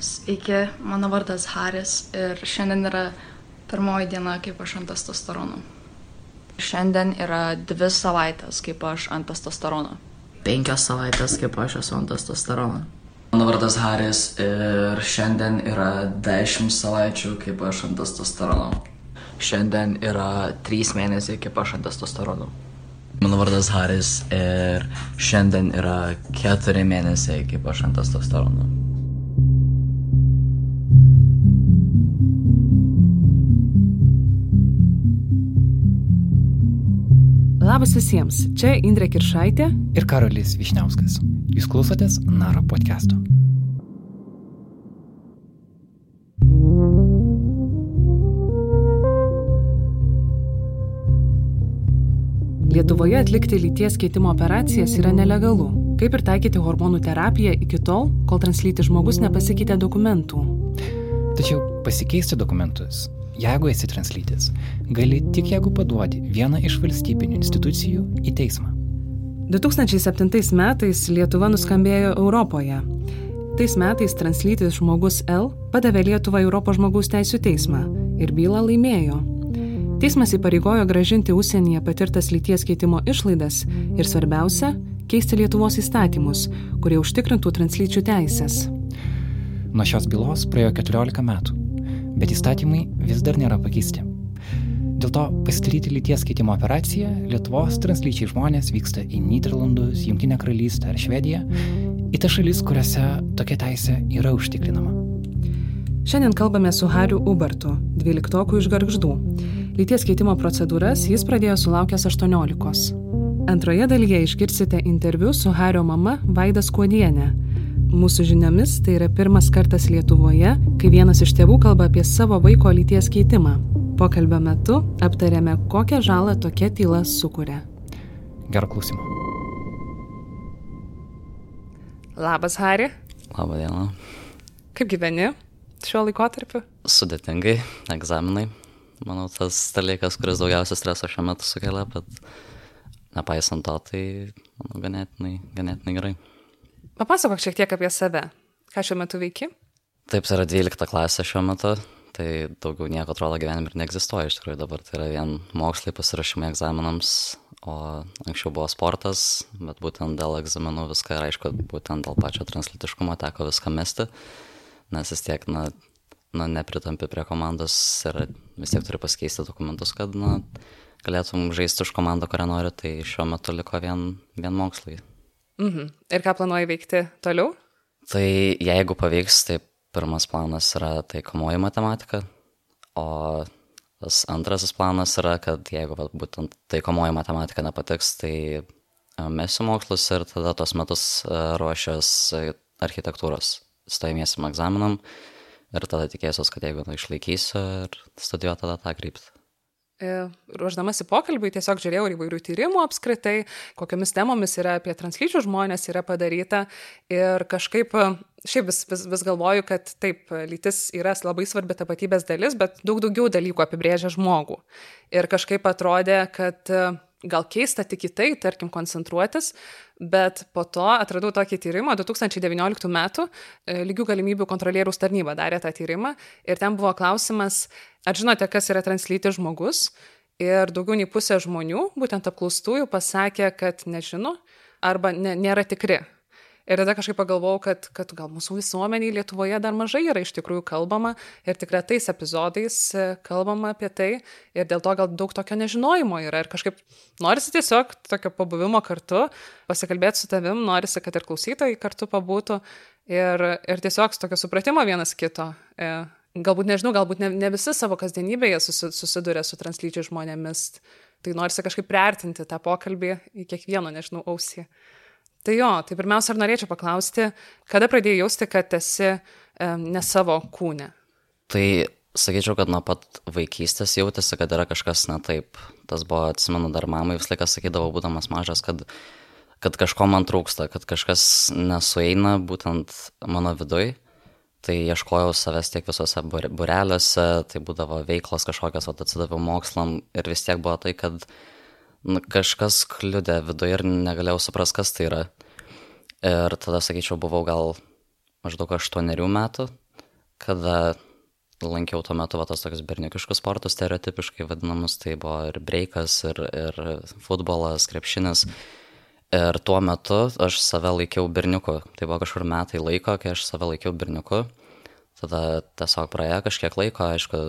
Sveiki, mano vardas Haris ir šiandien yra pirmoji diena, kaip aš ant testosterono. Šiandien yra dvi savaitės, kaip aš ant testosterono. Penkios savaitės, kaip aš esu ant testosterono. Mano vardas Haris ir šiandien yra 10 savaičių, kaip aš ant testosterono. Šiandien yra 3 mėnesiai, kaip aš ant testosterono. Mano vardas Haris ir šiandien yra 4 mėnesiai, kaip aš ant testosterono. Labas visiems, čia Indrė Kiršaitė ir Karolis Višniauskas. Jūs klausotės Naro podcast'o. Lietuvoje atlikti lyties keitimo operacijas yra nelegalu. Kaip ir taikyti hormonų terapiją iki tol, kol translytis žmogus nepasikeitė dokumentų. Tačiau pasikeisti dokumentus, jeigu esi translytis, gali tik jeigu paduodi vieną iš valstybinių institucijų į teismą. 2007 metais Lietuva nuskambėjo Europoje. Tais metais translytis žmogus L padavė Lietuvą Europos žmogaus teisų teismą ir bylą laimėjo. Teismas įpareigojo gražinti užsienyje patirtas lyties keitimo išlaidas ir svarbiausia - keisti Lietuvos įstatymus, kurie užtikrintų translyčių teisės. Nuo šios bylos praėjo 14 metų, bet įstatymai vis dar nėra pakeisti. Dėl to pasidaryti lyties keitimo operaciją Lietuvos translyčiai žmonės vyksta į Niderlandus, Junktinę karalystę ar Švediją, į tas šalis, kuriuose tokia teisė yra užtikrinama. Šiandien kalbame su Hariu Ubertu, dvyliktokų iš Gargždų. Lyties keitimo procedūras jis pradėjo sulaukęs 18. Antroje dalyje išgirsite interviu su Hario mama Vaida Skuodienė. Mūsų žiniomis tai yra pirmas kartas Lietuvoje, kai vienas iš tėvų kalba apie savo vaiko lyties keitimą. Pokalbio metu aptarėme, kokią žalą tokia tyla sukuria. Gerą klausimą. Labas, Hari. Labą dieną. Kaip gyveni šiuo laikotarpiu? Sudėtingai, egzaminai. Manau, tas dalykas, kuris daugiausia streso šiuo metu sukelia, bet nepaisant to, tai manau, ganėtinai, ganėtinai gerai. Papasakok šiek tiek apie save. Ką šiuo metu veiki? Taip, tai yra 12 klasė šiuo metu, tai daugiau nieko atrodo gyvenime ir neegzistuoja iš tikrųjų dabar. Tai yra vien mokslai pasirašymai egzaminams, o anksčiau buvo sportas, bet būtent dėl egzaminų viską ir aišku, būtent dėl pačio translitiškumo teko viską mesti, nes vis tiek, na, na, nepritampi prie komandos ir vis tiek turi pasikeisti dokumentus, kad na, galėtum žaisti už komandą, kurią nori, tai šiuo metu liko vien, vien mokslai. Mhm. Ir ką planuoji veikti toliau? Tai jeigu pavyks, tai pirmas planas yra taikomoji matematika, o tas antrasis planas yra, kad jeigu va, būtent taikomoji matematika nepatiks, tai e, mesiu mokslus ir tada tos metus e, ruošiuos architektūros stojimiesiam egzaminam ir tada tikėsiuos, kad jeigu nu, išlaikysiu ir studijuoti tada tą kryptį. E, ruoždamasi pokalbiui tiesiog žiūrėjau įvairių tyrimų apskritai, kokiamis temomis yra apie translyčių žmonės yra padaryta ir kažkaip šiaip vis, vis, vis galvoju, kad taip, lytis yra labai svarbi tapatybės dalis, bet daug daugiau dalykų apibrėžia žmogų. Ir kažkaip atrodė, kad gal keista tik į tai, tarkim, koncentruotis, bet po to atradau tokį tyrimą, 2019 metų e, lygių galimybių kontrolieriaus tarnyba darė tą tyrimą ir ten buvo klausimas, ar žinote, kas yra translytis žmogus? Ir daugiau nei pusė žmonių, būtent apklaustųjų, pasakė, kad nežino arba ne, nėra tikri Ir tada kažkaip pagalvojau, kad, kad gal mūsų visuomeniai Lietuvoje dar mažai yra iš tikrųjų kalbama ir tik retais epizodais e, kalbama apie tai ir dėl to gal daug tokio nežinojimo yra. Ir kažkaip norisi tiesiog tokio pabuvimo kartu, pasikalbėti su tavim, norisi, kad ir klausytojai kartu pabūtų ir, ir tiesiog tokio supratimo vienas kito. E, galbūt nežinau, galbūt ne, ne visi savo kasdienybėje susiduria su translyčiai žmonėmis. Tai norisi kažkaip priartinti tą pokalbį į kiekvieno, nežinau, ausį. Tai jo, tai pirmiausia, ar norėčiau paklausti, kada pradėjai jausti, kad esi um, ne savo kūne? Tai sakyčiau, kad nuo pat vaikystės jautėsi, kad yra kažkas ne taip. Tas buvo, atsimenu, dar mamai visą laiką sakydavo, būdamas mažas, kad, kad kažko man trūksta, kad kažkas nesueina būtent mano vidui. Tai ieškojau savęs tiek visose bureliuose, tai būdavo veiklos kažkokios, o atsidaviau mokslam ir vis tiek buvo tai, kad nu, kažkas kliudė viduje ir negalėjau supras, kas tai yra. Ir tada, sakyčiau, buvau gal maždaug aštuonerių metų. kada lankiau tuo metu va tos tokius berniukiškus sportus stereotipiškai vadinamus, tai buvo ir breikas, ir, ir futbolas, krepšinis. Ir tuo metu aš save laikiau berniuku. Tai buvo kažkur metai laiko, kai aš save laikiau berniuku. Tada tiesiog praėjo kažkiek laiko, aišku,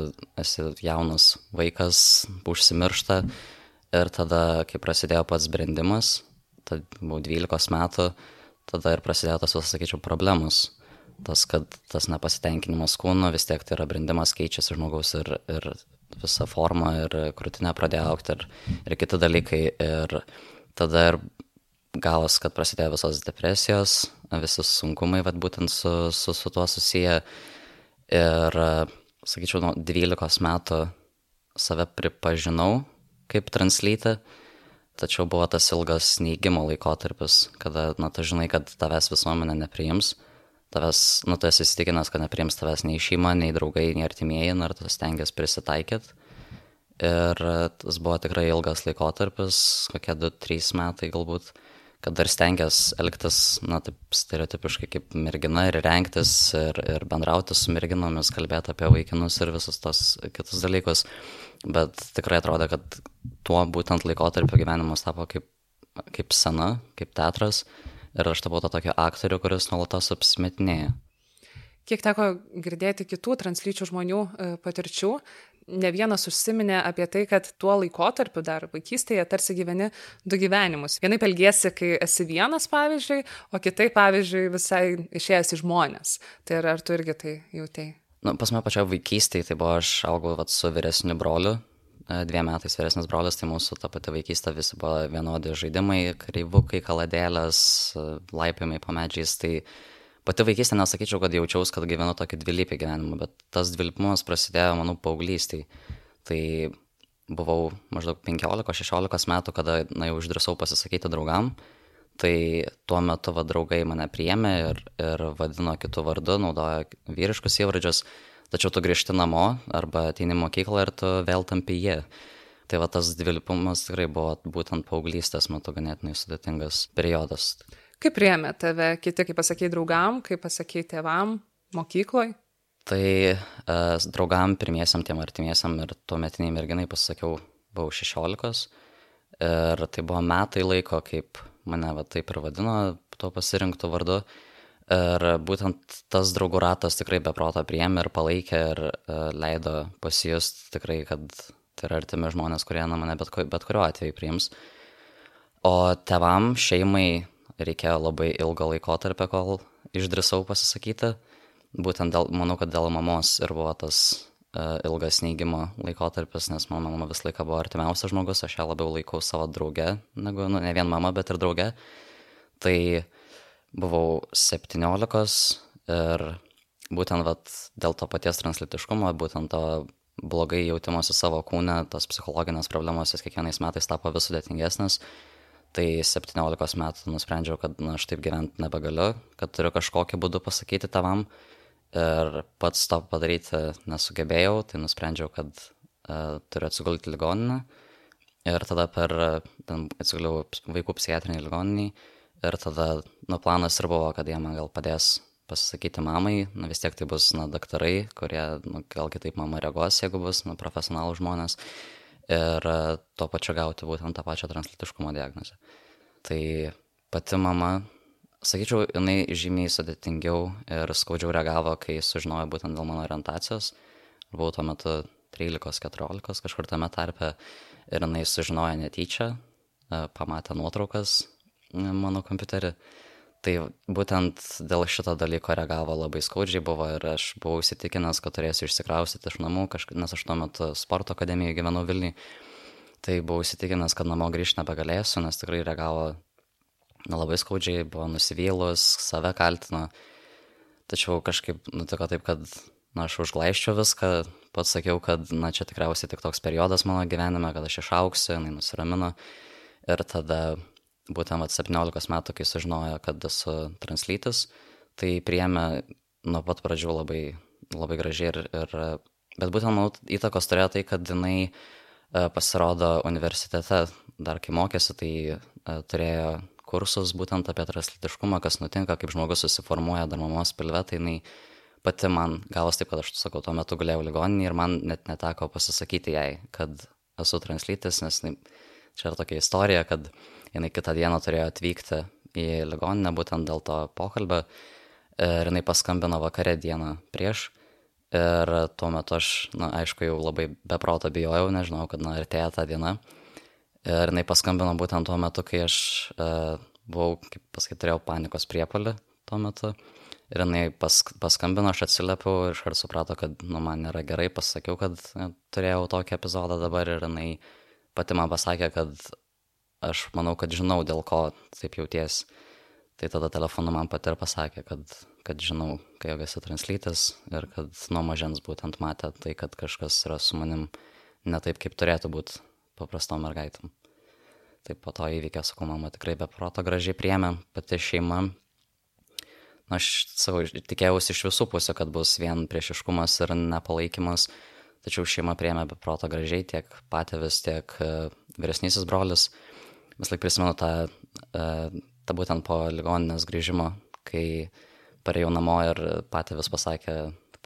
esi jaunas vaikas, užsimiršta. Ir tada, kai prasidėjo pats brendimas, tad buvau 12 metų, tada ir prasidėjo tas, visas, sakyčiau, problemos tas, kad tas nepasitenkinimas kūnu vis tiek tai yra brendimas keičiasi žmogaus ir, ir visa forma ir krūtinė pradėjo aukti ir, ir kiti dalykai. Ir tada ir gavos, kad prasidėjo visos depresijos, visi sunkumai, vad būtent su, su, su tuo susiję. Ir, sakyčiau, nuo 12 metų save pripažinau kaip translytę, tačiau buvo tas ilgas neįgymo laikotarpis, kada, na, tu žinai, kad tavęs visuomenė nepriims tavęs, nu, tu esi įsitikinęs, kad nepriims tavęs nei šeima, nei draugai, nei artimieji, ir tu stengiasi prisitaikyti. Ir tas buvo tikrai ilgas laikotarpis, kokie 2-3 metai galbūt, kad dar stengiasi elgtis, na, taip stereotipiškai kaip mergina ir rengtis ir, ir bendrauti su merginomis, kalbėti apie vaikinus ir visus tos kitus dalykus. Bet tikrai atrodo, kad tuo būtent laikotarpio gyvenimas tapo kaip, kaip sena, kaip teatras ir aš tapau to tokio aktorių, kuris nuolatos apsimetinėja. Kiek teko girdėti kitų translyčių žmonių e, patirčių, ne vienas užsiminė apie tai, kad tuo laikotarpiu dar vaikystėje tarsi gyveni du gyvenimus. Vienaip elgiesi, kai esi vienas, pavyzdžiui, o kitaip, pavyzdžiui, visai išėjęs į žmonės. Tai ar, ar tu irgi tai jautėjai? Nu, pas mane pačioje vaikystėje, tai buvo aš augau vat, su vyresniu broliu, E, dviem metais vyresnis brolis, tai mūsų ta pati vaikystė visi buvo vienodi žaidimai, kreivukai, kaladėlės, e, laipiamai po medžiais. Tai pati vaikystė nesakyčiau, kad jaučiausi, kad gyvenu tokį dvilypį gyvenimą, bet tas dvilypumas prasidėjo, manau, paauglystėje. Tai buvau maždaug 15-16 metų, kada na, jau išdrįsau pasisakyti draugam. Tai tuo metu va, draugai mane priėmė ir, ir vadino kitų vardu, naudojo vyriškus įvardžius tačiau tu grįžti namo arba ateini mokyklą ir tu vėl tampi jie. Tai va tas dvilypumas tikrai buvo būtent paauglystės metu ganėtinai sudėtingas periodas. Kaip priemė tave kiti, kaip pasakėjai draugam, kaip pasakėjai tėvam, mokykloje? Tai uh, draugam, pirmiesiam, tiem artimiesiam ir tuometiniai merginai pasakiau, buvau 16 ir tai buvo metai laiko, kaip mane va taip ir vadino tuo pasirinktų vardu. Ir būtent tas draugų ratas tikrai beproto priėmė ir palaikė ir uh, leido pasijust tikrai, kad tai yra artimi žmonės, kurie na, mane bet, bet kuriuo atveju priims. O tevam, šeimai reikėjo labai ilgo laiko tarp, kol išdrisau pasisakyti. Būtent dėl, manau, kad dėl mamos ir buvo tas ilgas neigimo laikotarpis, nes mano mama visą laiką buvo artimiausias žmogus, aš ją labiau laikau savo drauge, negu, nu, ne vien mama, bet ir drauge. Tai uh, buvau 17 ir būtent vat, dėl to paties translitiškumo, būtent to blogai jautimosi savo kūne, tos psichologinės problemos vis kiekvienais metais tapo vis sudėtingesnės. Tai 17 metų nusprendžiau, kad na, aš taip gyventi nebegaliu, kad turiu kažkokiu būdu pasakyti tavam ir pats to padaryti nesugebėjau, tai nusprendžiau, kad uh, turiu atsigulti ligoninę ir tada per, ten atsiguliau vaikų psichiatrinį ligoninį Ir tada, nu, planas ir buvo, kad jie man gal padės pasisakyti mamai, na vis tiek tai bus, na, daktarai, kurie, nu, gal kitaip mama reaguos, jeigu bus, na, profesionalų žmonės. Ir uh, tuo pačiu gauti būtent tą pačią translitiškumo diagnozę. Tai pati mama, sakyčiau, jinai žymiai sudėtingiau ir skaudžiau reagavo, kai sužinojo būtent dėl mano orientacijos. Buvau tuo metu 13-14 kažkur tame tarpe ir jinai sužinojo netyčia, uh, pamatė nuotraukas mano kompiuterį. Tai būtent dėl šito dalyko reagavo labai skaudžiai buvo ir aš buvau įsitikinęs, kad turėsiu išsikraustyti iš namų, kažk... nes aš tuo metu sporto akademijoje gyvenau Vilniui. Tai buvau įsitikinęs, kad namo grįžti nebegalėsiu, nes tikrai reagavo labai skaudžiai, buvo nusivylus, save kaltino. Tačiau kažkaip nutiko taip, kad na, aš užglaiščiau viską, pats sakiau, kad na, čia tikriausiai tik toks periodas mano gyvenime, kad aš išauksiu, jinai nusiramino. Ir tada būtent vat, 17 metų, kai sužinojo, kad esu translytis, tai priėmė nuo pat pradžių labai, labai gražiai ir, ir bet būtent, manau, įtakos turėjo tai, kad jinai e, pasirodo universitete, dar kai mokėsi, tai e, turėjo kursus būtent apie translytiškumą, kas nutinka, kaip žmogus susiformuoja dar mamos pilve, tai jinai pati man gavos taip, kad aš, sakau, tuo metu guliau ligoninį ir man net neteko pasisakyti jai, kad esu translytis, nes jinai, čia yra tokia istorija, kad jinai kitą dieną turėjo atvykti į ligoninę būtent dėl to pokalbio ir jinai paskambino vakarę dieną prieš. Ir tuo metu aš, na, aišku, jau labai beproto bijojau, nežinau, kad, na, artėja ta diena. Ir jinai paskambino būtent tuo metu, kai aš uh, buvau, kaip pasakyti, turėjau panikos priepolį tuo metu. Ir jinai pas, paskambino, aš atsiliepiau ir iškart suprato, kad nu, man nėra gerai, pasakiau, kad ne, turėjau tokį epizodą dabar ir jinai pati man pasakė, kad aš manau, kad žinau, dėl ko taip jauties. Tai tada telefonu man pati ir pasakė, kad, kad žinau, kai jau esi translytis ir kad nuo mažens būtent matė tai, kad kažkas yra su manim ne taip, kaip turėtų būti paprastom mergaitam. Taip po to įvykio, sakau, mama tikrai be proto gražiai priemė, pati šeima. Na, aš savo tikėjausi iš visų pusių, kad bus vien priešiškumas ir nepalaikymas, tačiau šeima priemė be proto gražiai, tiek patėvis, tiek uh, vyresnysis brolis. Vis laik prisimenu tą, uh, tą būtent po ligoninės grįžimo, kai parėjau namo ir patėvis pasakė,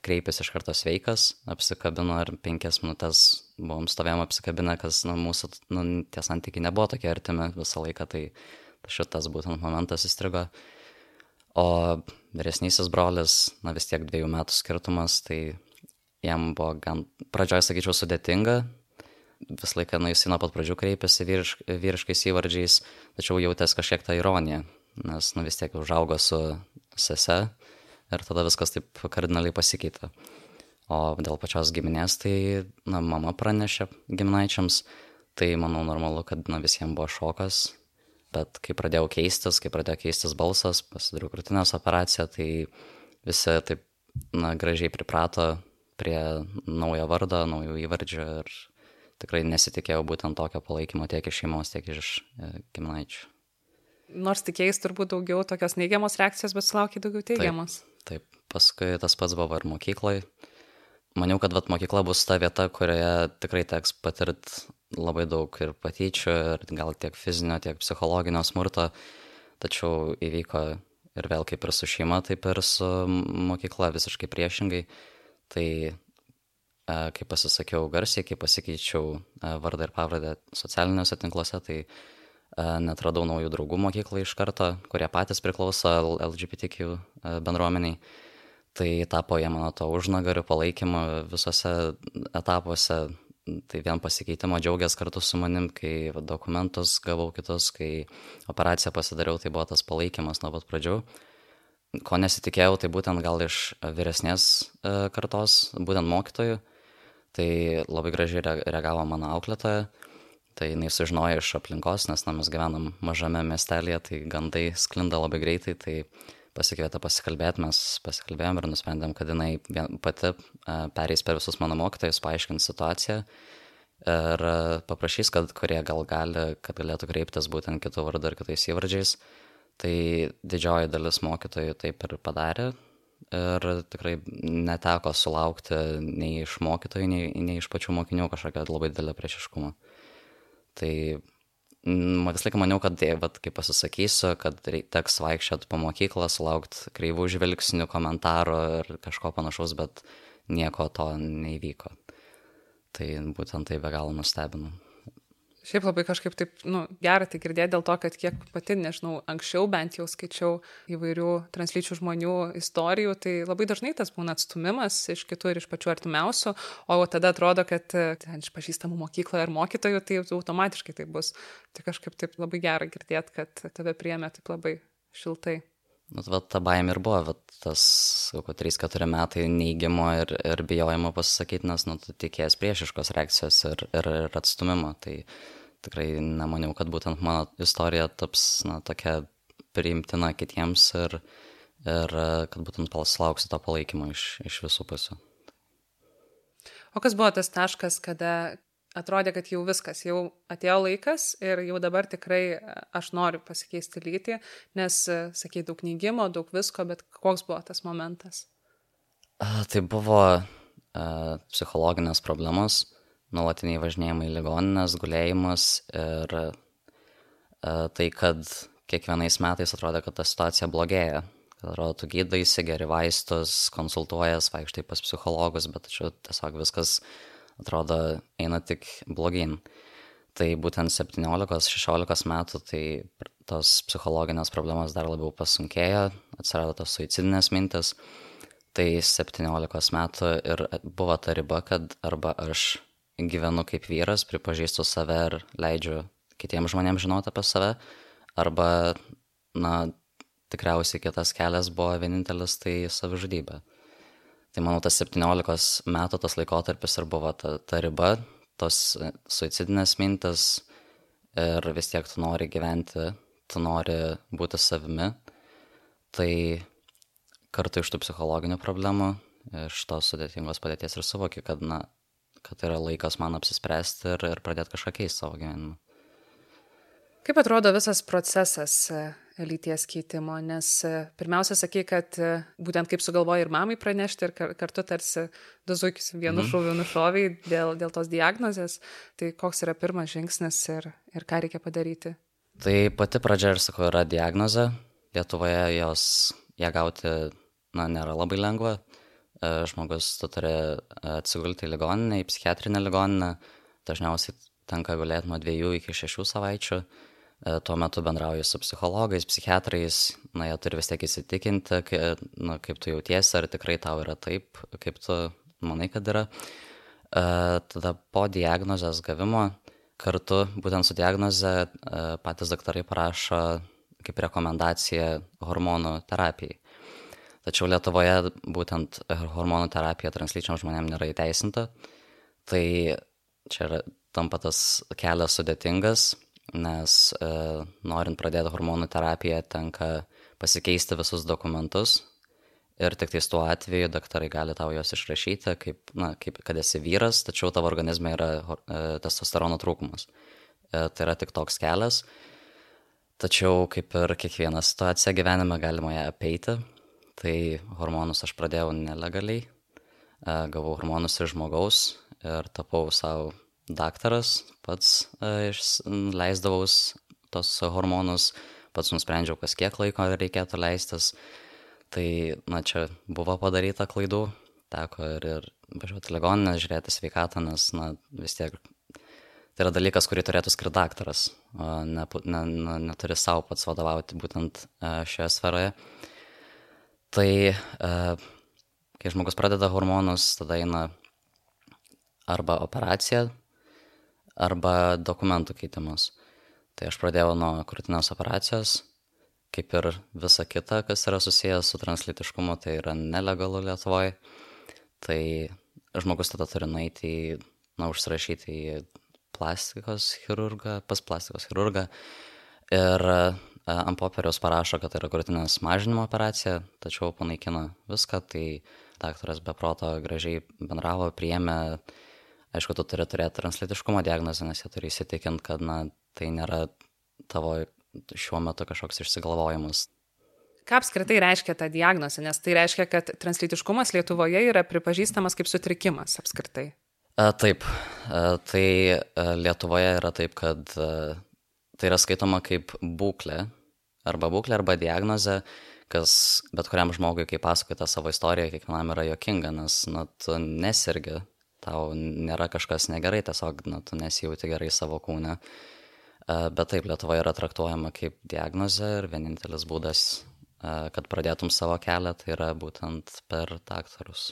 kreipėsi iš karto sveikas, apsikabino ir penkias minutės buvom stovėjom apsikabinę, kas nu, mūsų nu, tie santykiai nebuvo tokie artimi visą laiką, tai šitas būtent momentas įstrigo. O vyresnysis brolis, na vis tiek dviejų metų skirtumas, tai jam buvo gan, pradžioje sakyčiau, sudėtinga. Visą laiką, nu, jis nuo pat pradžių kreipėsi vyrišk, vyriškais įvardžiais, tačiau jautęs kažkiek tą ironiją, nes, nu, vis tiek užaugo su sese ir tada viskas taip kardinaliai pasikeitė. O dėl pačios giminės, tai, na, mama pranešė giminaičiams, tai manau normalu, kad, na, visiems buvo šokas, bet kai pradėjau keistis, kai pradėjo keistis balsas, pasidariau krūtinės operaciją, tai visi taip, na, gražiai priprato prie naujo vardo, naujų įvardžių ir tikrai nesitikėjau būtent tokio palaikymo tiek iš šeimos, tiek iš e, giminaičių. Nors tikėjai turbūt daugiau tokios neigiamos reakcijos, bet sulaukiai daugiau teigiamos. Taip. Taip, paskui tas pats buvo ir mokykloje. Maniau, kad vat, mokykla bus ta vieta, kurioje tikrai teks patirti labai daug ir patyčių, ir gal tiek fizinio, tiek psichologinio smurto. Tačiau įvyko ir vėl kaip ir su šeima, taip ir su mokykla visiškai priešingai. Tai kai pasisakiau garsiai, kai pasikeičiau vardą ir pavardę socialiniuose tinkluose, tai net radau naujų draugų mokyklą iš karto, kurie patys priklauso LGBTQ bendruomeniai. Tai tapo jie mano to užnagarių palaikymo visose etapuose. Tai vien pasikeitimo džiaugias kartu su manim, kai dokumentus gavau kitus, kai operaciją pasidariau, tai buvo tas palaikymas nuo pat pradžių. Ko nesitikėjau, tai būtent gal iš vyresnės kartos, būtent mokytojų. Tai labai gražiai reagavo mano auklėtoja Tai jinai sužinojo iš aplinkos, nes na, mes gyvenam mažame miestelėje, tai gandai sklinda labai greitai, tai pasikvietė pasikalbėti, mes pasikalbėjom ir nusprendėm, kad jinai pati pereis per visus mano mokytojus, paaiškins situaciją ir paprašys, kad kurie gal gali, kad galėtų kreiptis būtent kitų vardų ir kitais įvardžiais. Tai didžioji dalis mokytojų taip ir padarė ir tikrai neteko sulaukti nei iš mokytojų, nei, nei iš pačių mokinių kažkokio labai didelio priešiškumo. Tai man visą laiką maniau, kad, tai, vat, kai pasisakysiu, kad teks vaikščioti po mokyklą, sulaukti kreivų žvilgsnių, komentarų ir kažko panašaus, bet nieko to neįvyko. Tai būtent tai be galo nustebino. Šiaip labai kažkaip taip, nu, gera tai girdėti dėl to, kad kiek pati, nežinau, anksčiau bent jau skaičiau įvairių translyčių žmonių istorijų, tai labai dažnai tas būna atstumimas iš kitų ir iš pačių artimiausių, o tada atrodo, kad ten iš pažįstamų mokykloje ar mokytojų, tai automatiškai tai bus. Tai kažkaip taip labai gera girdėti, kad tave priemė taip labai šiltai. Nu, va, ta baimė ir buvo, va, tas, kokio 3-4 metai neįgimo ir, ir bijojimo pasisakyti, nes, nu, tu tikėjęs priešiškos reakcijos ir, ir, ir atstumimo. Tai tikrai nemaniau, kad būtent mano istorija taps, na, tokia priimtina kitiems ir, ir kad būtent paslauksiu to palaikymo iš, iš visų pusių. O kas buvo tas taškas, kada atrodė, kad jau viskas, jau atėjo laikas ir jau dabar tikrai e, aš noriu pasikeisti lytį, nes, e, sakai, daug neigimo, daug visko, bet koks buvo tas momentas? Tai buvo e, psichologinės problemos, nuolatiniai važinėjimai į ligoninės, gulėjimas ir a, tai, kad kiekvienais metais atrodo, kad ta situacija blogėja, atrodo, tu gydaisi, geri vaistus, konsultuojas, vaikštai pas psichologus, bet tačiau tiesiog viskas atrodo eina tik blogin. Tai būtent 17-16 metų tai tos psichologinės problemos dar labiau pasunkėjo, atsirado tos suicidinės mintis. Tai 17 metų ir buvo ta riba, kad arba aš gyvenu kaip vyras, pripažįstu save ir leidžiu kitiems žmonėms žinoti apie save, arba, na, tikriausiai kitas kelias buvo vienintelis tai savižudybė. Tai manau, tas 17 metų tas laikotarpis ir buvo ta, ta riba, tos suicidinės mintis ir vis tiek tu nori gyventi, tu nori būti savimi. Tai kartu iš tų psichologinių problemų, iš tos sudėtingos padėties ir suvoki, kad, na, kad yra laikas man apsispręsti ir, ir pradėti kažką keisti savo gyvenimą. Kaip atrodo visas procesas lyties keitimo? Nes e, pirmiausia, sakai, kad e, būtent kaip sugalvoji ir mamai pranešti, ir kartu tarsi du zuikis vienu mm. šūviu nušoviai dėl, dėl tos diagnozės. Tai koks yra pirmas žingsnis ir, ir ką reikia padaryti? Tai pati pradžia, ir sakau, yra diagnozė. Lietuvoje jos ją gauti, na, nėra labai lengva. Žmogus tu turi atsigulti į ligoninę, į psichiatrinę ligoninę. Dažniausiai tenka gulėti nuo dviejų iki šešių savaičių E, tuo metu bendrauji su psichologais, psichiatrais, na, jie turi vis tiek įsitikinti, kai, na, kaip tu jautiesi, ar tikrai tau yra taip, kaip tu manai, kad yra. E, tada po diagnozės gavimo, kartu būtent su diagnoze e, patys daktarai parašo kaip rekomendaciją hormonų terapijai. Tačiau Lietuvoje būtent hormonų terapija translyčiam žmonėm nėra įteisinta, tai čia yra, tampa tas kelias sudėtingas, nes e, norint pradėti hormonų terapiją tenka pasikeisti visus dokumentus. Ir tik tais tuo atveju daktarai gali tau juos išrašyti, kaip, na, kaip kad esi vyras, tačiau tavo organizme yra e, testosterono trūkumas. E, tai yra tik toks kelias, tačiau kaip ir kiekvieną situaciją gyvenime galima ją apeiti, tai hormonus aš pradėjau nelegaliai, gavau hormonus iš žmogaus ir tapau savo daktaras, pats e, leisdavaus tos hormonus, pats nusprendžiau, kas kiek laiko reikėtų leistis. Tai, na, čia buvo padaryta klaidų, teko ir, ir važiuoti ligoninę, žiūrėti sveikatą, nes, na, vis tiek tai yra dalykas, kurį turėtų skirti daktaras, ne, ne, ne, neturi savo pats vadovauti būtent e, šioje sferoje. Tai, e, kai žmogus pradeda hormonus, tada eina arba operacija, arba dokumentų keitimus. Tai aš pradėjau nuo krūtinės operacijos, kaip ir visa kita, kas yra susijęs su translytiškumu, tai yra nelegalu Lietuvoje. Tai žmogus tada turi nueiti na, užsirašyti į plastikos chirurgą, pas plastikos chirurgą ir e, ant popieriaus parašo, kad tai yra krūtinės mažinimo operacija, tačiau panaikina viską, tai daktaras beproto gražiai bendravo, priėmė aišku, tu turi turėti translytiškumo diagnozę, nes jie turi įsitikinti, kad na, tai nėra tavo šiuo metu kažkoks išsigalvojimas. Ką apskritai reiškia ta diagnozė, nes tai reiškia, kad translytiškumas Lietuvoje yra pripažįstamas kaip sutrikimas apskritai. A, taip, a, tai a, Lietuvoje yra taip, kad a, tai yra skaitoma kaip būklė, arba būklė, arba diagnozė, kas bet kuriam žmogui, kai pasakoja tą savo istoriją, kiekvienam yra jokinga, nes na, tu nesirgi tau nėra kažkas negerai, tiesiog na, tu nesijauti gerai savo kūne. Bet taip, Lietuva yra traktuojama kaip diagnozė ir vienintelis būdas, kad pradėtum savo kelią, tai yra būtent per daktarus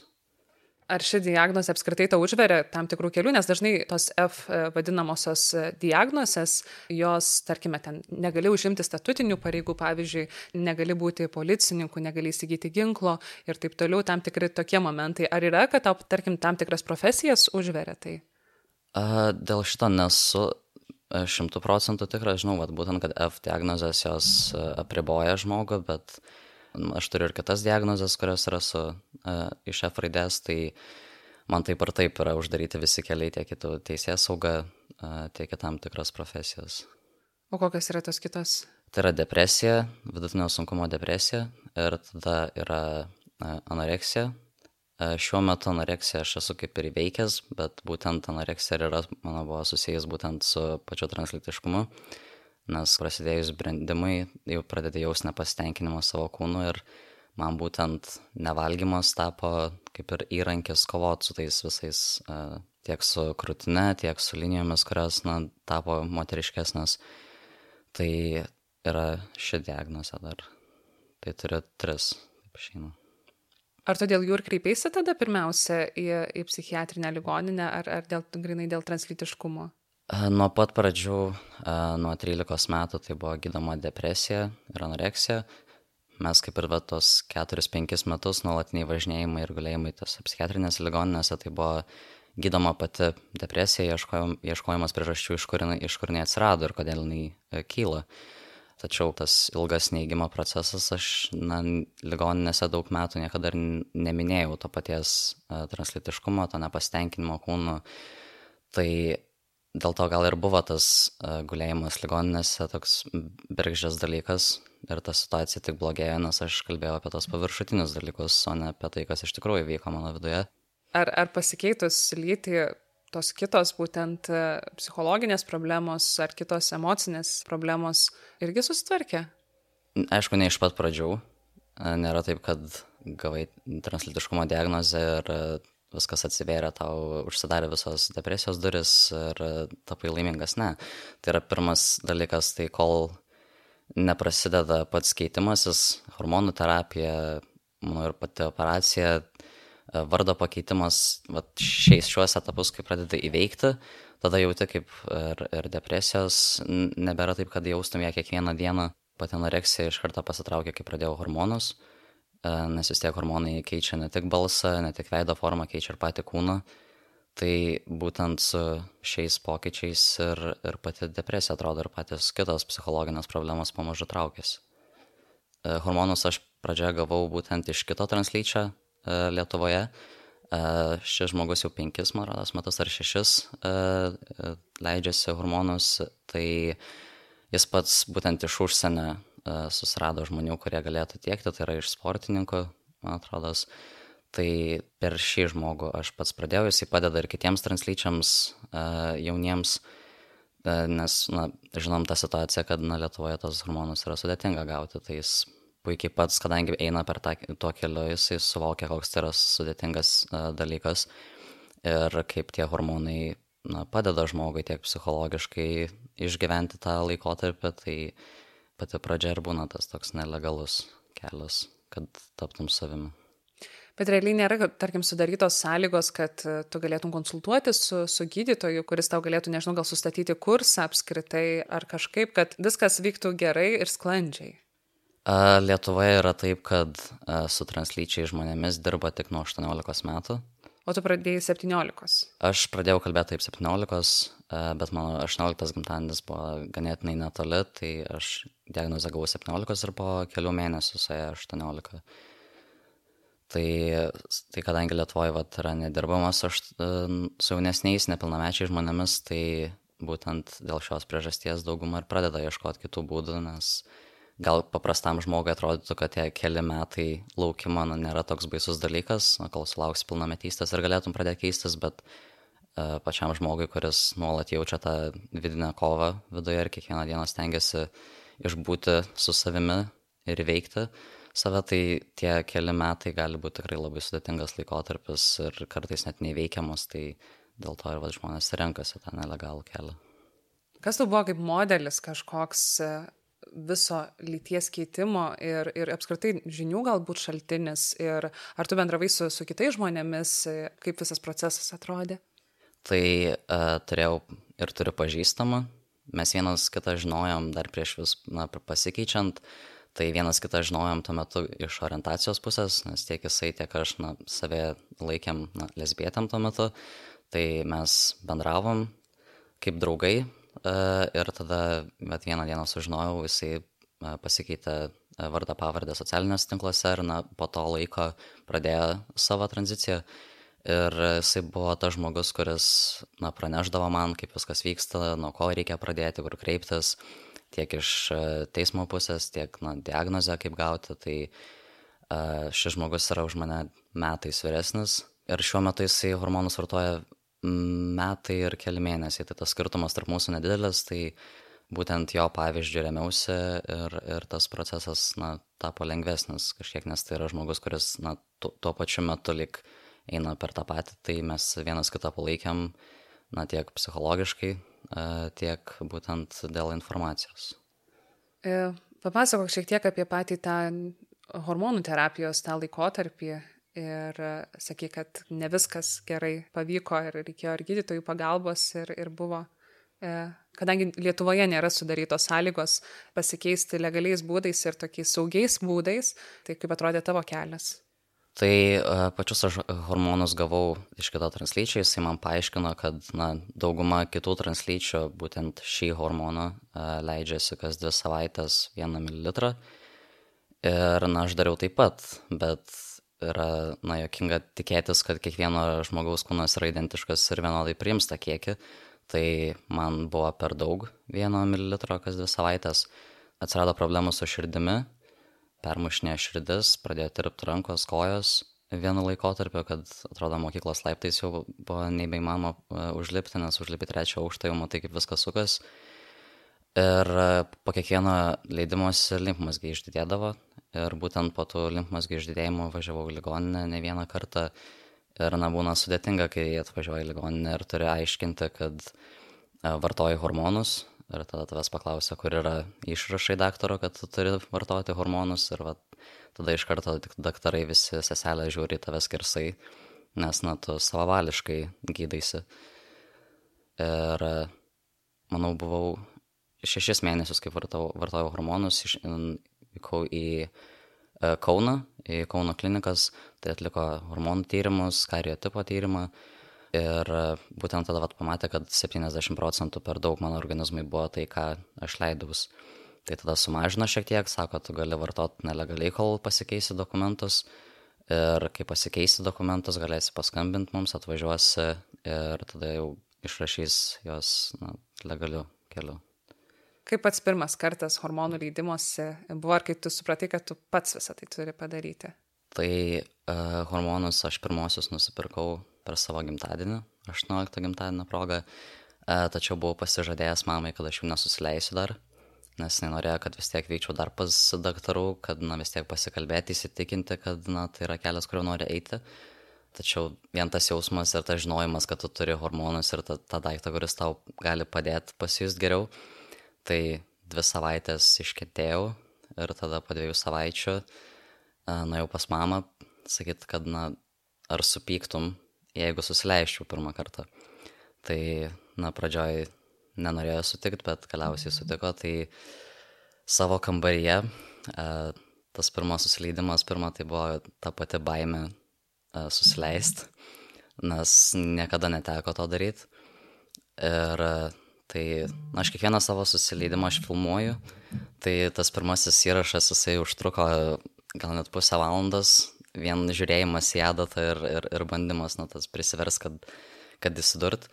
ar ši diagnozė apskritai tau užveria tam tikrų kelių, nes dažnai tos F e, vadinamosios e, diagnozės, jos, tarkime, ten negali užimti statutinių pareigų, pavyzdžiui, negali būti policininku, negali įsigyti ginklo ir taip toliau, tam tikri tokie momentai. Ar yra, kad tau, tarkim, tam tikras profesijas užveria tai? A, dėl šito nesu e, šimtų procentų tikras, žinau, vat, būtent, kad F diagnozės jos apriboja žmogų, bet uh, Aš turiu ir kitas diagnozes, kurios yra su uh, iš F raidės, tai man taip ar taip yra uždaryti visi keliai tiek į teisės saugą, uh, tiek į tam tikras profesijas. O kokios yra tos kitos? Tai yra depresija, vidutinio sunkumo depresija ir tada yra uh, anoreksija. Uh, šiuo metu anoreksija aš esu kaip ir įveikęs, bet būtent anoreksija yra, mano buvo susijęs būtent su pačiu translytiškumu. Uh, nes prasidėjus brandimui jau pradedi jaus nepasitenkinimą savo kūnu ir man būtent nevalgymas tapo kaip ir įrankis kovot su tais visais tiek su krūtine, tiek su linijomis, kurios, na, tapo moteriškesnės. Tai yra ši diagnozė dar. Tai turiu tris, taip išeina. Ar todėl jų ir kreipėsi tada pirmiausia į, į psichiatrinę ligoninę, ar, ar dėl, grinai dėl translytiškumo? Nuo pat pradžių, nuo 13 metų, tai buvo gydoma depresija ir anoreksija. Mes kaip ir va tos 4-5 metus nuolatiniai važinėjimai ir gulėjimai tose psichiatrinėse ligoninėse, tai buvo gydoma pati depresija, ieškojimas priežasčių, iš kur, iš kur jinai atsirado ir kodėl jinai e, kyla. Tačiau tas ilgas neįgymo procesas, aš na, ligoninėse daug metų niekada ir neminėjau to paties uh, translitiškumo, to nepastenkinimo kūnu. Tai dėl to gal ir buvo tas uh, gulėjimas ligoninėse toks bergždžias dalykas ir ta situacija tik blogėjo, nes aš kalbėjau apie tos paviršutinius dalykus, o ne apie tai, kas iš tikrųjų vyko mano viduje. Ar, ar pasikeitus lytį tos kitos būtent e, psichologinės problemos ar kitos emocinės problemos irgi susitvarkė? Aišku, ne iš pat pradžių. E, nėra taip, kad gavai translitiškumo diagnozę ir e, viskas atsivėrė, tau užsidarė visos depresijos duris ir tapai laimingas. Ne. Tai yra pirmas dalykas, tai kol neprasideda pats keitimasis, hormonų terapija, manau ir pati operacija, vardo pakeitimas vat, šiais šiuos etapus, kai pradeda įveikti, tada jauti kaip ir, ir depresijos, nebėra taip, kad jaustum ją kiekvieną dieną, pati anoreksija iš karto pasitraukė, kai pradėjau hormonus, nes vis tiek hormonai keičia ne tik balsą, ne tik veido formą, keičia ir patį kūną. Tai būtent su šiais pokyčiais ir, ir pati depresija atrodo ir patys kitos psichologinės problemos pamažu traukėsi. E, hormonus aš pradžioje gavau būtent iš kito translyčio, E, Lietuvoje. E, šis žmogus jau penkis, man rodos, metus ar šešis e, leidžiasi hormonus, tai jis pats būtent iš užsienio susirado žmonių, kurie galėtų tiekti, tai yra iš sportininkų, man atrodo. Tai per šį žmogų aš pats pradėjau, jisai padeda ir kitiems translyčiams jauniems, nes, na, žinom tą situaciją, kad, na, Lietuvoje tos hormonus yra sudėtinga gauti, tai jis puikiai pats, kadangi eina per tą, tuo keliu, jisai suvokia, koks tai yra sudėtingas dalykas ir kaip tie hormonai na, padeda žmogui tiek psichologiškai išgyventi tą laikotarpį, tai pati pradžia ir būna tas toks nelegalus kelias, kad taptum savimi. Bet realiai nėra, tarkim, sudarytos sąlygos, kad e, tu galėtum konsultuoti su, su gydytoju, kuris tau galėtų, nežinau, gal sustatyti kursą apskritai ar kažkaip, kad viskas vyktų gerai ir sklandžiai. Lietuvoje yra taip, kad su translyčiai žmonėmis dirba tik nuo 18 metų. O tu pradėjai 17? Aš pradėjau kalbėti taip 17, bet mano 18 gimtadienis buvo ganėtinai netoli, tai aš diagnozę gavau 17 ir po kelių mėnesių suėjo 18. Tai, tai kadangi Lietuvoje vat, yra nedirbamas aš, su jaunesniais nepilnamečiais žmonėmis, tai būtent dėl šios priežasties dauguma ir pradeda ieškoti kitų būdų, nes uh, gal paprastam žmogui atrodytų, kad tie keli metai laukimo nu, nėra toks baisus dalykas, kol sulauks pilnametystės ir galėtum pradėti keistis, bet uh, pačiam žmogui, kuris nuolat jaučia tą vidinę kovą viduje ir kiekvieną dieną stengiasi išbūti su savimi ir veikti save, tai tie keli metai gali būti tikrai labai sudėtingas laikotarpis ir kartais net neįveikiamus, tai dėl to ir va, žmonės renkasi tą nelegalų kelią. Kas tu buvo kaip modelis kažkoks viso lyties keitimo ir, ir apskritai žinių galbūt šaltinis ir ar tu bendravai su, su kitais žmonėmis, kaip visas procesas atrodė? Tai uh, turėjau ir turiu pažįstamą, mes vienas kitą žinojom dar prieš vis na, pasikeičiant, tai vienas kitą žinojom tuo metu iš orientacijos pusės, nes tiek jisai, tiek aš na, save laikėm na, lesbietėm tuo metu, tai mes bendravom kaip draugai, ir tada bet vieną dieną sužinojau, jisai e, pasikeitė e, vardą pavardę socialinės tinkluose ir na, po to laiko pradėjo savo tranziciją. Ir jisai buvo tas žmogus, kuris na, praneždavo man, kaip viskas vyksta, nuo ko reikia pradėti, kur kreiptis, tiek iš teismo pusės, tiek na, diagnozę kaip gauti. Tai šis žmogus yra už mane metais vyresnis ir šiuo metu jisai hormonus vartoja metai ir keli mėnesiai, tai tas skirtumas tarp mūsų nedidelis, tai būtent jo pavyzdžių remiausi ir, ir tas procesas, na, tapo lengvesnis kažkiek, nes tai yra žmogus, kuris, na, tu, tuo pačiu metu lik eina per tą patį, tai mes vienas kitą palaikėm, na, tiek psichologiškai, e, tiek būtent dėl informacijos. E, papasakok šiek tiek apie patį tą hormonų terapijos tą laikotarpį ir sakė, kad ne viskas gerai pavyko ir reikėjo ir gydytojų pagalbos ir, ir buvo E, kadangi Lietuvoje nėra sudarytos sąlygos pasikeisti legaliais būdais ir tokiais saugiais būdais, tai kaip atrodė tavo kelias? Tai uh, pačius aš hormonus gavau iš kito translyčio, jisai man paaiškino, kad na, dauguma kitų translyčių būtent šį hormoną leidžiasi kas dvi savaitės vieną mililitrą. Ir na, aš dariau taip pat, bet yra, na, jokinga tikėtis, kad kiekvieno žmogaus kūnas yra identiškas ir vienodai priims tą kiekį tai man buvo per daug vieno mililitro kas dvi savaitės. Atsirado problemų su širdimi, permušinė širdis, pradėjo tirpti rankos, kojos vienu laikotarpiu, kad atrodo mokyklos laiptais jau buvo nebeįmanoma e, užlipti, nes užlipi trečią aukštą jau matai, kaip viskas sukas. Ir e, po kiekvieno leidimosi limfmasgiai išdidėdavo ir būtent po tų limfmasgiai išdidėjimų važiavau į ligoninę ne vieną kartą Ir na, būna sudėtinga, kai atvažiuoji į ligoninę ir turi aiškinti, kad e, vartoji hormonus. Ir tada tavęs paklausia, kur yra išrašai daktaro, kad tu turi vartoti hormonus. Ir va, tada iš karto daktarai visi seselė žiūri į tave skirsai, nes na, tu savavališkai gydaisi. Ir manau, buvau šešis mėnesius, kaip vartojau, vartojau hormonus, vykau į E, Kauną, į Kauno klinikas, tai atliko hormonų tyrimus, kario tipo tyrimą ir e, būtent tada vat, pamatė, kad 70 procentų per daug mano organizmui buvo tai, ką aš leidaus. Tai tada sumažino šiek tiek, sako, tu gali vartoti nelegaliai, kol pasikeisi dokumentus ir kai pasikeisi dokumentus, galėsi paskambinti mums, atvažiuosi ir tada jau išrašys jos na, legaliu keliu. Kaip pats pirmas kartas hormonų leidimuose buvo, ar kai tu supratai, kad tu pats visą tai turi padaryti? Tai uh, hormonus aš pirmosius nusipirkau per savo gimtadienį, 18 gimtadienio progą, uh, tačiau buvau pasižadėjęs mamai, kad aš jų nesusileisiu dar, nes nenorėjo, kad vis tiek vykčiau dar pas daktarų, kad na, vis tiek pasikalbėti, įsitikinti, kad na, tai yra kelias, kuriuo nori eiti. Tačiau vien tas jausmas ir tas žinojimas, kad tu turi hormonus ir tą daiktą, kuris tau gali padėti pasijust geriau, uh, Tai dvi savaitės iškentėjau ir tada po dviejų savaičių nuėjau pas mamą, sakyt, kad, na, ar supyktum, jeigu susileiščiau pirmą kartą. Tai, na, pradžioj nenorėjo sutikti, bet galiausiai sutiko, tai savo kambaryje tas pirmas susileidimas, pirmą tai buvo ta pati baime susileisti, nes niekada neteko to daryti. Ir Tai aš kiekvieną savo susileidimą aš filmuoju. Tai tas pirmasis įrašas, jisai užtruko gal net pusę valandos, vien žiūrėjimas į adatą ir, ir, ir bandymas, na, tas prisivers, kad, kad įsidurt.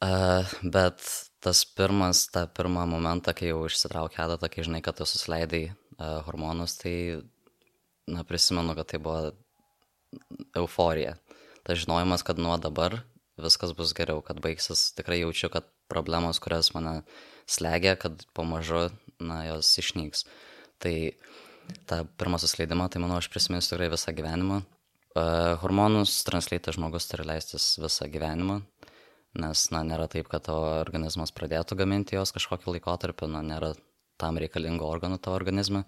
Uh, bet tas pirmas, tą pirmą momentą, kai jau išsitraukia adatą, kai žinai, kad tu susileidai uh, hormonus, tai, na, prisimenu, kad tai buvo euforija. Tas žinojimas, kad nuo dabar viskas bus geriau, kad baigsis, tikrai jaučiu, kad problemos, kurios mane slegia, kad pamažu, na, jos išnyks. Tai tą pirmą susileidimą, tai manau, aš prisiminsiu tikrai visą gyvenimą. Uh, hormonus translytas žmogus turi leistis visą gyvenimą, nes, na, nėra taip, kad tavo organizmas pradėtų gaminti jos kažkokį laikotarpį, na, nėra tam reikalingų organų tavo organizme.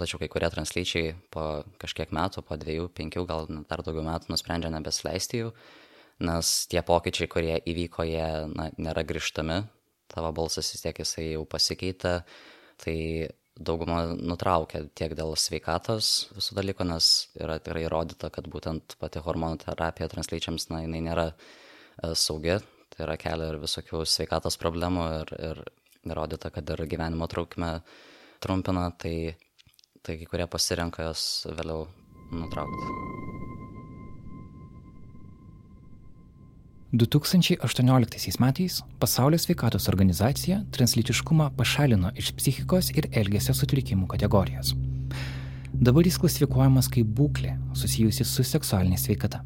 Tačiau kai kurie translyčiai po kažkiek metų, po dviejų, penkių, gal dar daugiau metų nusprendžia nebesleisti jų nes tie pokyčiai, kurie įvyko, jie na, nėra grįžtami, tavo balsas vis tiek jisai jau pasikeitė, tai dauguma nutraukia tiek dėl sveikatos visų dalykų, nes yra tikrai įrodyta, kad būtent pati hormonų terapija translyčiams, na, jinai nėra e, saugi, tai yra kelia ir visokių sveikatos problemų ir, ir įrodyta, kad ir gyvenimo trukmę trumpina, tai, tai kai kurie pasirenka jos vėliau nutraukti. 2018 metais Pasaulio sveikatos organizacija translytiškumą pašalino iš psichikos ir elgesio sutrikimų kategorijos. Dabar jis klasifikuojamas kaip būklė susijusi su seksualinė sveikata.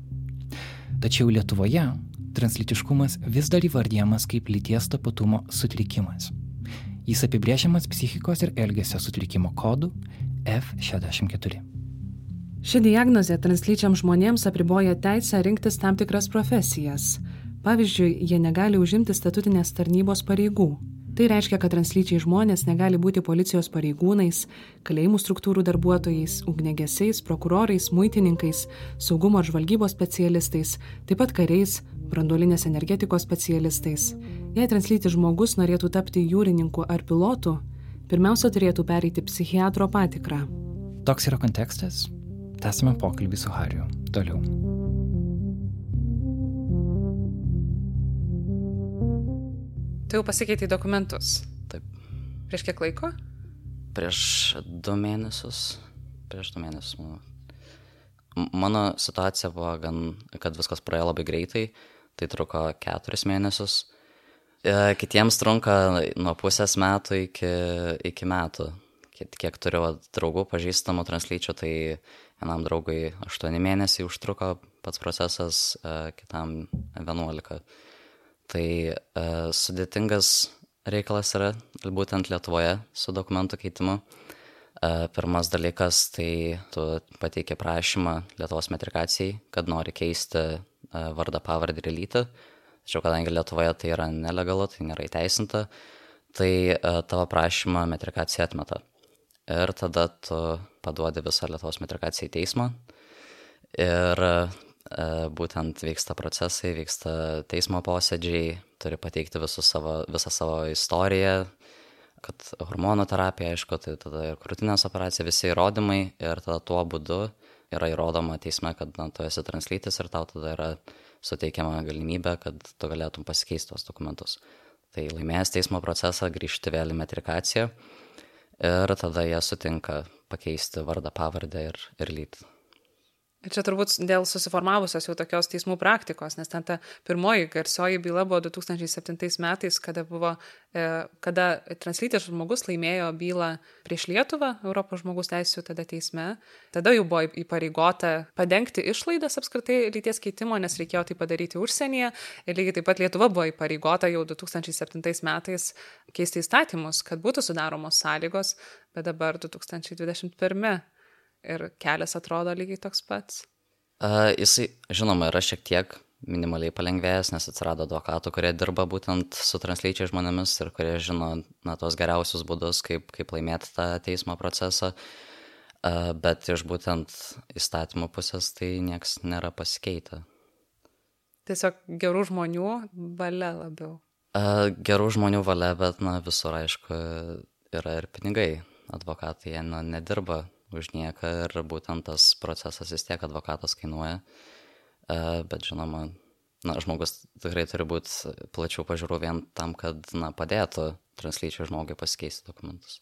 Tačiau Lietuvoje translytiškumas vis dar įvardyjamas kaip lyties tapatumo sutrikimas. Jis apibrėžiamas psichikos ir elgesio sutrikimo kodu F64. Ši diagnozė translyčiam žmonėms apriboja teisę rinktis tam tikras profesijas. Pavyzdžiui, jie negali užimti statutinės tarnybos pareigų. Tai reiškia, kad translyčiai žmonės negali būti policijos pareigūnais, kalėjimų struktūrų darbuotojais, ugnegesiais, prokurorais, muitininkais, saugumo ir žvalgybos specialistais, taip pat kariais, branduolinės energetikos specialistais. Jei translytis žmogus norėtų tapti jūrininku ar pilotu, pirmiausia turėtų pereiti psichiatro patikrą. Toks yra kontekstas. Tęsime pokalbį su Hariu. Toliau. Tu jau pasikeitei dokumentus. Taip. Prieš kiek laiko? Prieš du mėnesius. Prieš du mėnesius, manau. Mano situacija buvo gan, kad viskas praėjo labai greitai, tai truko keturis mėnesius. E, Kitiems trunka nuo pusės metų iki, iki metų. Kiek, kiek turiu draugų, pažįstamų translyčių, tai vienam draugui aštuoni mėnesiai užtruko pats procesas, e, kitam vienuolika. Tai e, sudėtingas reikalas yra būtent Lietuvoje su dokumentų keitimu. E, pirmas dalykas, tai tu pateiki prašymą Lietuvos metrikacijai, kad nori keisti e, vardą, pavardę ir lytį. Tačiau kadangi Lietuvoje tai yra nelegalu, tai nėra įteisinta, tai e, tavo prašymą metrikacija atmeta. Ir tada tu paduodi visą Lietuvos metrikaciją į teismą. Ir būtent vyksta procesai, vyksta teismo posėdžiai, turi pateikti savo, visą savo istoriją, kad hormonų terapija, aišku, tai tada ir krūtinės operacija, visi įrodymai ir tada tuo būdu yra įrodoma teisme, kad na, tu esi translytis ir tau tada yra suteikiama galimybė, kad tu galėtum pasikeisti tos dokumentus. Tai laimėjęs teismo procesą grįžti vėl į metrikaciją ir tada jie sutinka pakeisti vardą, pavardę ir, ir lytį. Čia turbūt dėl susiformavusios jau tokios teismų praktikos, nes ten ta pirmoji garsioji byla buvo 2007 metais, kada, buvo, e, kada translytis žmogus laimėjo bylą prieš Lietuvą, Europos žmogus teisų tada teisme. Tada jau buvo įpareigota padengti išlaidas apskritai lyties keitimo, nes reikėjo tai padaryti užsienyje. Ir lygiai taip pat Lietuva buvo įpareigota jau 2007 metais keisti įstatymus, kad būtų sudaromos sąlygos, bet dabar 2021 ir kelias atrodo lygiai toks pats. Uh, jisai, žinoma, yra šiek tiek minimaliai palengvėjęs, nes atsirado advokatų, kurie dirba būtent su translyčiai žmonėmis ir kurie žino na, tos geriausius būdus, kaip, kaip laimėti tą teismo procesą. Uh, bet iš būtent įstatymų pusės tai nieks nėra pasikeitę. Tiesiog gerų žmonių valia labiau. Uh, gerų žmonių valia, bet na, visur aišku yra ir pinigai. Advokatai jie na, nedirba už nieką ir būtent tas procesas vis tiek advokatas kainuoja. E, Bet žinoma, na, žmogus tikrai turi būti plačiau pažiūrų vien tam, kad na, padėtų translyčiai žmogui pasikeisti dokumentus.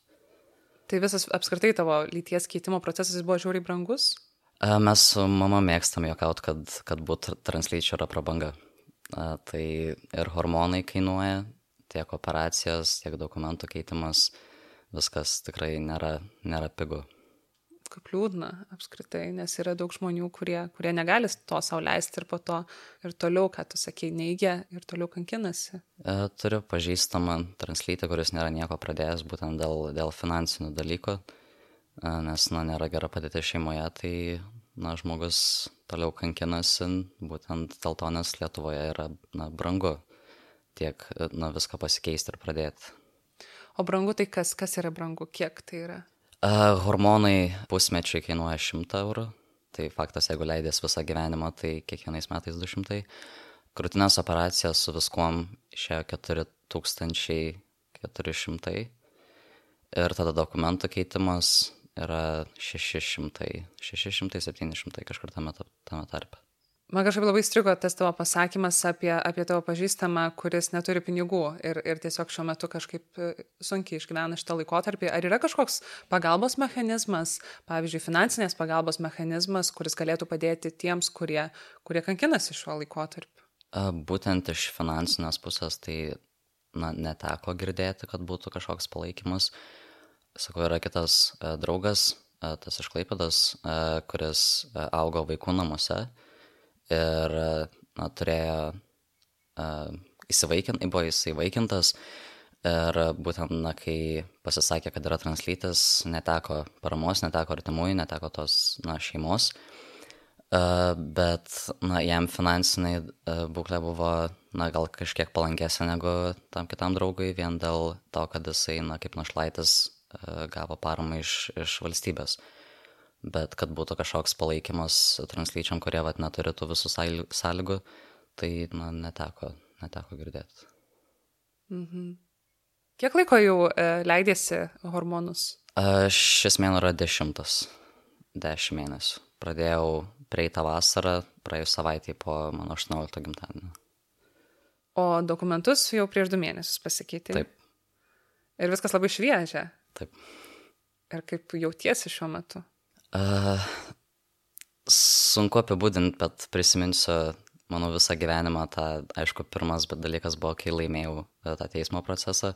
Tai visas apskritai tavo lyties keitimo procesas buvo žiauriai brangus? E, Mes su mama mėgstam juokaut, kad, kad būti translyčiai yra prabanga. E, Tai ir hormonai kainuoja, tiek operacijos, tiek dokumentų keitimas, viskas tikrai nėra, nėra pigu. Kaip liūdna apskritai, nes yra daug žmonių, kurie, kurie negali to sauliaisti ir po to ir toliau, ką tu sakei, neigia ir toliau kankinasi. E, Turiu pažįstamą translytį, kuris nėra nieko pradėjęs būtent dėl, dėl finansinių dalykų, e, nes, na, nėra gera padėti šeimoje, tai, na, žmogus toliau kankinasi būtent dėl to, nes Lietuvoje yra, na, brangu tiek, na, viską pasikeisti ir pradėti. O brangu tai kas, kas yra brangu, kiek tai yra? Hormonai pusmečiui kainuoja 100 eurų, tai faktas, jeigu leidės visą gyvenimą, tai kiekvienais metais 200. Krūtinės operacijos su viskuom išėjo 4400 ir tada dokumentų keitimas yra 600, 600-700 kažkur tame, tame tarpe. Man kažkaip labai strigo tas tavo pasakymas apie, apie tavo pažįstamą, kuris neturi pinigų ir, ir tiesiog šiuo metu kažkaip e, sunkiai išgyvena šitą laikotarpį. Ar yra kažkoks pagalbos mechanizmas, pavyzdžiui, finansinės pagalbos mechanizmas, kuris galėtų padėti tiems, kurie, kurie kankinasi šiuo laikotarpiu? Būtent iš finansinės pusės tai na, neteko girdėti, kad būtų kažkoks palaikymas. Sakau, yra kitas e, draugas, e, tas iš Klaipadas, e, kuris augo vaikų namuose ir e, na, turėjo uh, įsivaikinti, buvo įsivaikintas, Ir būtent, na, kai pasisakė, kad yra translytis, neteko paramos, neteko artimųjų, neteko tos, na, šeimos. Uh, bet, na, jam finansiniai uh, būklė buvo, na, gal kažkiek palankesnė negu tam kitam draugui, vien dėl to, kad jisai, na, kaip našlaitis uh, gavo paramą iš, iš valstybės. Bet kad būtų kažkoks palaikymas translyčiam, kurie, vat, neturi tų visų sąlygų, tai, na, neteko, neteko girdėti. Mhm. Kiek laiko jau e, leidėsi hormonus? A, šis mėnuo yra dešimtas. Dešimt mėnesių. Pradėjau prieitą vasarą, praėjus savaitį po mano 18 gimtadienio. O dokumentus jau prieš du mėnesius pasikeitė. Taip. Ir viskas labai šviežia. Taip. Ir kaip jautiesi šiuo metu? Uh, sunku apibūdinti, bet prisiminsiu mano visą gyvenimą. Ta, aišku, pirmas dalykas buvo, kai laimėjau e, tą teismo procesą.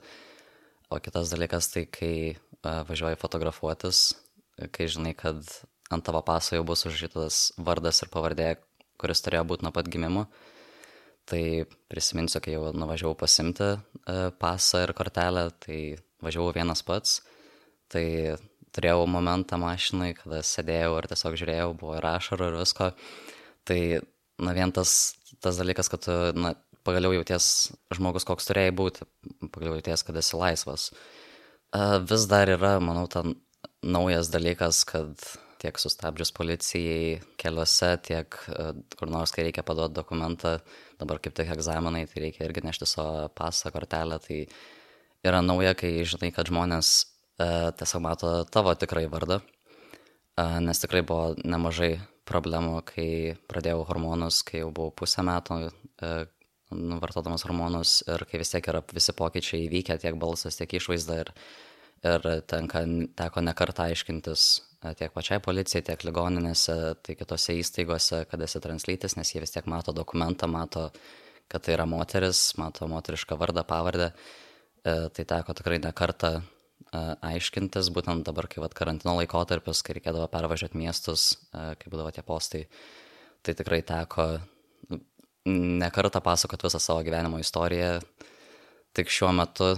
O kitas dalykas tai, kai uh, važiuoji fotografuotis, kai žinai, kad ant tavo paso jau bus užžytas vardas ir pavardė, kuris turėjo būti nuo pat gimimo. Tai prisiminsiu, kai jau nuvažiavau pasimti uh, pasą ir kortelę, tai važiavau vienas pats. Tai turėjau momentą mašinai, kada sėdėjau ir tiesiog žiūrėjau, buvo ir ašarų ir visko. Tai, na, vien tas, tas dalykas, kad tu, na, pagaliau jauties žmogus, koks turėjai būti, pagaliau jauties, kad esi laisvas. Vis dar yra, manau, ten naujas dalykas, kad tiek sustabdžius policijai keliuose, tiek kur nors, kai reikia paduoti dokumentą, dabar kaip tik egzaminai, tai reikia irgi nešti savo pasą kortelę, tai yra nauja, kai žinai, kad žmonės tiesiog mato tavo tikrai vardą, nes tikrai buvo nemažai problemų, kai pradėjau hormonus, kai jau buvau pusę metų vartodamas hormonus ir kai vis tiek yra visi pokyčiai įvykę, tiek balsas, tiek išvaizda ir, ir tenka, teko nekartą aiškintis tiek pačiai policijai, tiek ligoninėse, tai kitose įstaigose, kad esi translytis, nes jie vis tiek mato dokumentą, mato, kad tai yra moteris, mato moterišką vardą, pavardę. Tai teko tikrai nekartą aiškintis, būtent dabar, kai vat, karantino laikotarpis, kai reikėdavo pervažiuoti miestus, kai būdavo tie postai, tai tikrai teko nekartą pasakot visą savo gyvenimo istoriją. Tik šiuo metu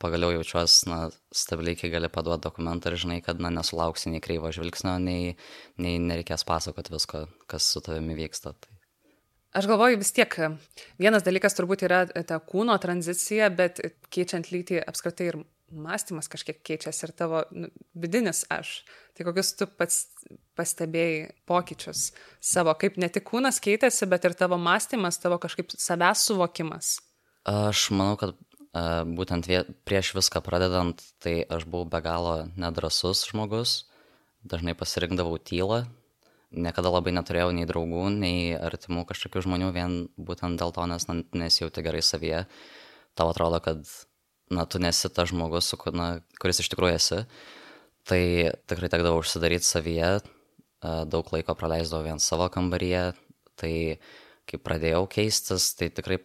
pagaliau jaučiuosi, na, stabiliai, kai gali paduoti dokumentą ir žinai, kad, na, nesulauksi nei kreivo žvilgsnio, nei, nei nereikės pasakoti visko, kas su tavimi vyksta. Tai. Aš galvoju vis tiek, vienas dalykas turbūt yra ta kūno tranzicija, bet keičiant lytį apskritai ir mąstymas kažkiek keičiasi ir tavo nu, vidinis aš. Tai kokius tu pats pastebėjai pokyčius savo, kaip ne tik kūnas keitėsi, bet ir tavo mąstymas, tavo kažkaip savęs suvokimas. Aš manau, kad uh, būtent vie, prieš viską pradedant, tai aš buvau be galo nedrasus žmogus, dažnai pasirinkdavau tylą, niekada labai neturėjau nei draugų, nei artimų kažkokių žmonių, vien būtent dėl to, nes nesijauti gerai savyje. Tau atrodo, kad na, tu nesi tas žmogus, su, na, kuris iš tikrųjų esi, tai tikrai tekdavo užsidaryti savyje, daug laiko praleisdavau vien savo kambaryje, tai kai pradėjau keistis, tai tikrai,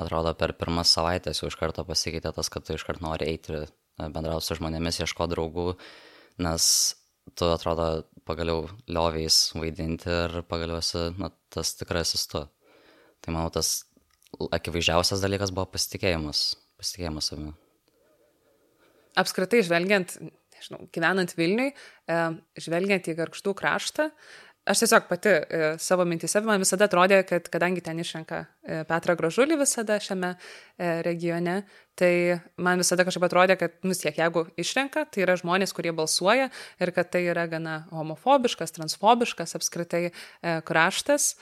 atrodo, per pirmas savaitės jau iš karto pasikeitė tas, kad tu iš karto nori eiti bendrauti su žmonėmis, ieško draugų, nes tu atrodo pagaliau lioviais vaidinti ir pagaliau esi na, tas tikrasis tu. Tai manau, tas akivaizdžiausias dalykas buvo pasitikėjimas, pasitikėjimas savimi. Apskritai, žvelgiant, nežinau, gyvenant Vilniui, e, žvelgiant į Garkštų kraštą, aš tiesiog pati e, savo mintise, man visada atrodė, kad kadangi ten išrenka e, Petrą Gražulį visada šiame regione, tai man visada kažkaip atrodė, kad, nu, tiek, jeigu išrenka, tai yra žmonės, kurie balsuoja ir kad tai yra gana homofobiškas, transfobiškas apskritai kraštas.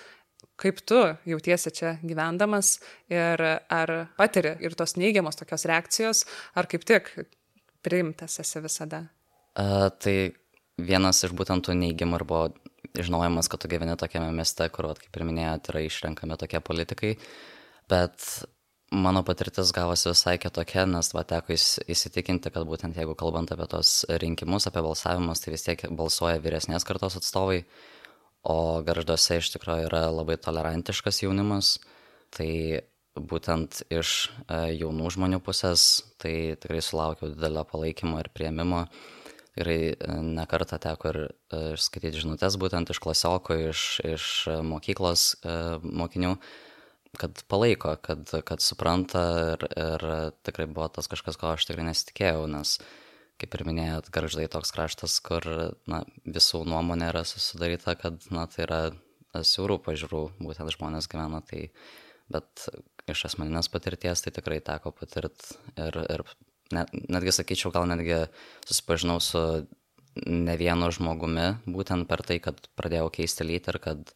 Kaip tu jautiesi čia gyvendamas ir ar patiri ir tos neigiamos tokios reakcijos, ar kaip tik priimtas esi visada? Uh, tai vienas iš būtent tų neigiamų ir buvo žinojimas, kad tu gyveni tokiame mieste, kur, at, kaip ir minėjote, yra išrenkami tokie politikai. Bet mano patirtis gavosi visai kitokia, nes va teko įsitikinti, kad būtent jeigu kalbant apie tos rinkimus, apie balsavimus, tai vis tiek balsuoja vyresnės kartos atstovai, o garžduose iš tikrųjų yra labai tolerantiškas jaunimas. Tai būtent iš jaunų žmonių pusės, tai tikrai sulaukiau didelio palaikymo ir prieimimo tikrai nekartą teko ir skaityti žinutės būtent iš klasiokų, iš, iš mokyklos mokinių, kad palaiko, kad, kad supranta ir, ir tikrai buvo tas kažkas, ko aš tikrai nesitikėjau, nes, kaip ir minėjot, garždai toks kraštas, kur na, visų nuomonė yra susidaryta, kad na, tai yra siaurų pažiūrų, būtent žmonės gyvena, tai, bet iš asmeninės patirties tai tikrai teko patirti ir, ir net, netgi sakyčiau, gal netgi susipažinau su ne vienu žmogumi, būtent per tai, kad pradėjau keisti lytį ir kad,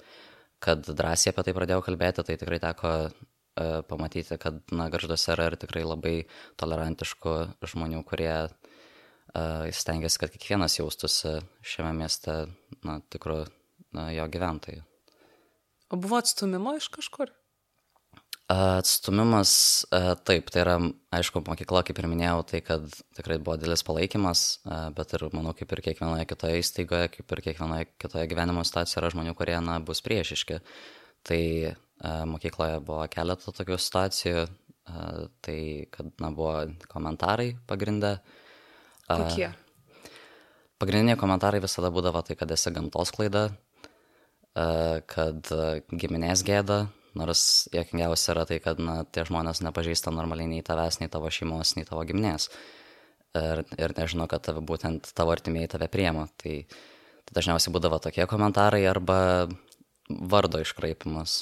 kad drąsiai apie tai pradėjau kalbėti, tai tikrai teko uh, pamatyti, kad na, garžduose yra ir tikrai labai tolerantiškų žmonių, kurie uh, stengiasi, kad kiekvienas jaustųsi šiame mieste na, tikru na, jo gyventojų. O buvo atstumimo iš kažkur? Atstumimas, taip, tai yra, aišku, mokykla, kaip ir minėjau, tai kad tikrai buvo didelis palaikymas, bet ir, manau, kaip ir kiekvienoje kitoje įstaigoje, kaip ir kiekvienoje kitoje gyvenimo situacijoje yra žmonių, kurie, na, bus priešiški. Tai mokykloje buvo keletą tokių situacijų, tai, kad, na, buvo komentarai pagrindę. Kokie? Pagrindiniai komentarai visada būdavo tai, kad esi gamtos klaida, kad giminės gėda, Nors jokingiausia yra tai, kad na, tie žmonės nepažįsta normaliai nei tavęs, nei tavo šeimos, nei tavo giminės. Ir, ir nežino, kad tave, būtent tavo artimieji tave priema. Tai, tai dažniausiai būdavo tokie komentarai arba vardo iškraipimas.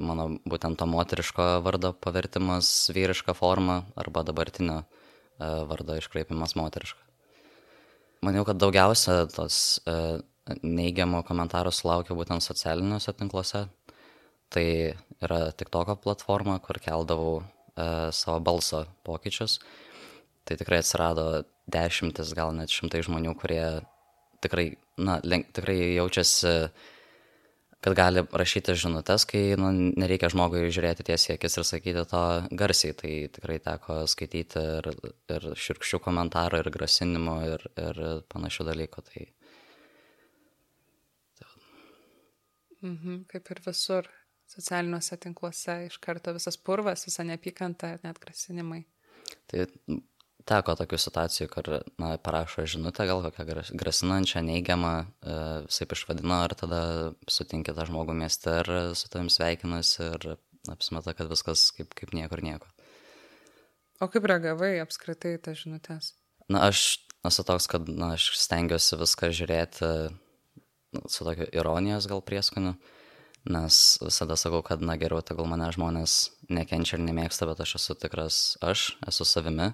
Mano būtent to moteriško vardo pavertimas vyrišką formą arba dabartinio uh, vardo iškraipimas moterišką. Maniau, kad daugiausia tos uh, neigiamų komentarų sulaukia būtent socialiniuose tinkluose Tai yra TikToko platforma, kur keldavau e, savo balso pokyčius. Tai tikrai atsirado dešimtis, gal net šimtai žmonių, kurie tikrai, na, lenk, tikrai jaučiasi, kad gali rašyti žinutės, kai nu, nereikia žmogui žiūrėti tiesiai akis ir sakyti to garsiai. Tai tikrai teko skaityti ir, ir širkščių komentarų, ir grasinimų, ir, ir panašių dalykų. Tai... Mhm, kaip ir visur socialiniuose tinkluose iš karto visas purvas, visa neapykanta, net grasinimai. Tai teko tokių situacijų, kur na, parašo žinutę, gal kokią grasinančią, neigiamą, e, visai išvadino, ar tada sutinki tą žmogų mieste ir su tavim sveikinasi ir apsimeta, kad viskas kaip, kaip niekur nieko. O kaip reagavai apskritai tą žinutės? Na, aš esu toks, kad na, aš stengiuosi viską žiūrėti nu, su tokiu ironijos gal prieskoniu. Uh, nes visada sakau, kad na geriau tegul mane žmonės nekenčia ir nemėgsta, bet aš esu tikras aš, esu savimi,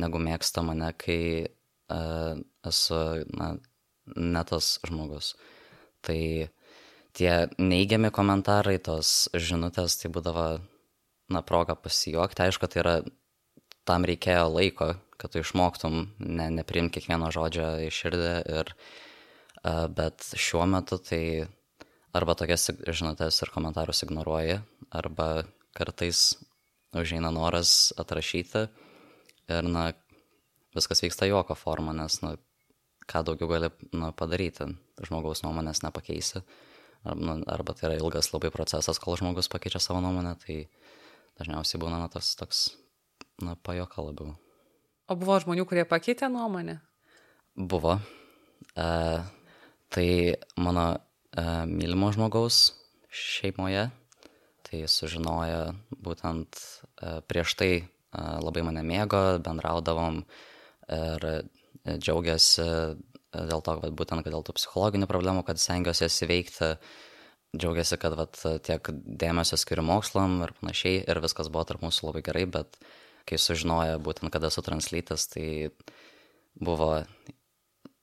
negu mėgsta mane, kai uh, esu na, ne tas žmogus. Tai tie neigiami komentarai, tos žinutės, tai būdavo, na, proga pasijuokti. Aišku, tai yra, tam reikėjo laiko, kad tu išmoktum ne, neprimti kiekvieno žodžio į širdį, ir, uh, bet šiuo metu tai arba tokias žinutės ir komentarus ignoruoji, arba kartais užeina noras atrašyti ir, na, viskas vyksta juoko forma, nes, na, ką daugiau gali na, padaryti, žmogaus nuomonės nepakeisi. Arba, arba tai yra ilgas labai procesas, kol žmogus pakeičia savo nuomonę, tai dažniausiai būna na, tas toks, na, pajoka labiau. O buvo žmonių, kurie pakeitė nuomonę? Buvo. E, tai mano mylimo žmogaus šeimoje. Tai sužinojo būtent e, prieš tai e, labai mane mėgo, bendraudavom ir džiaugiasi dėl to, kad būtent dėl tų psichologinių problemų, kad stengiuosi jas įveikti, džiaugiasi, kad vat, tiek dėmesio skiriu mokslam ir panašiai, ir viskas buvo tarp mūsų labai gerai, bet kai sužinojo būtent, kad esu translytas, tai buvo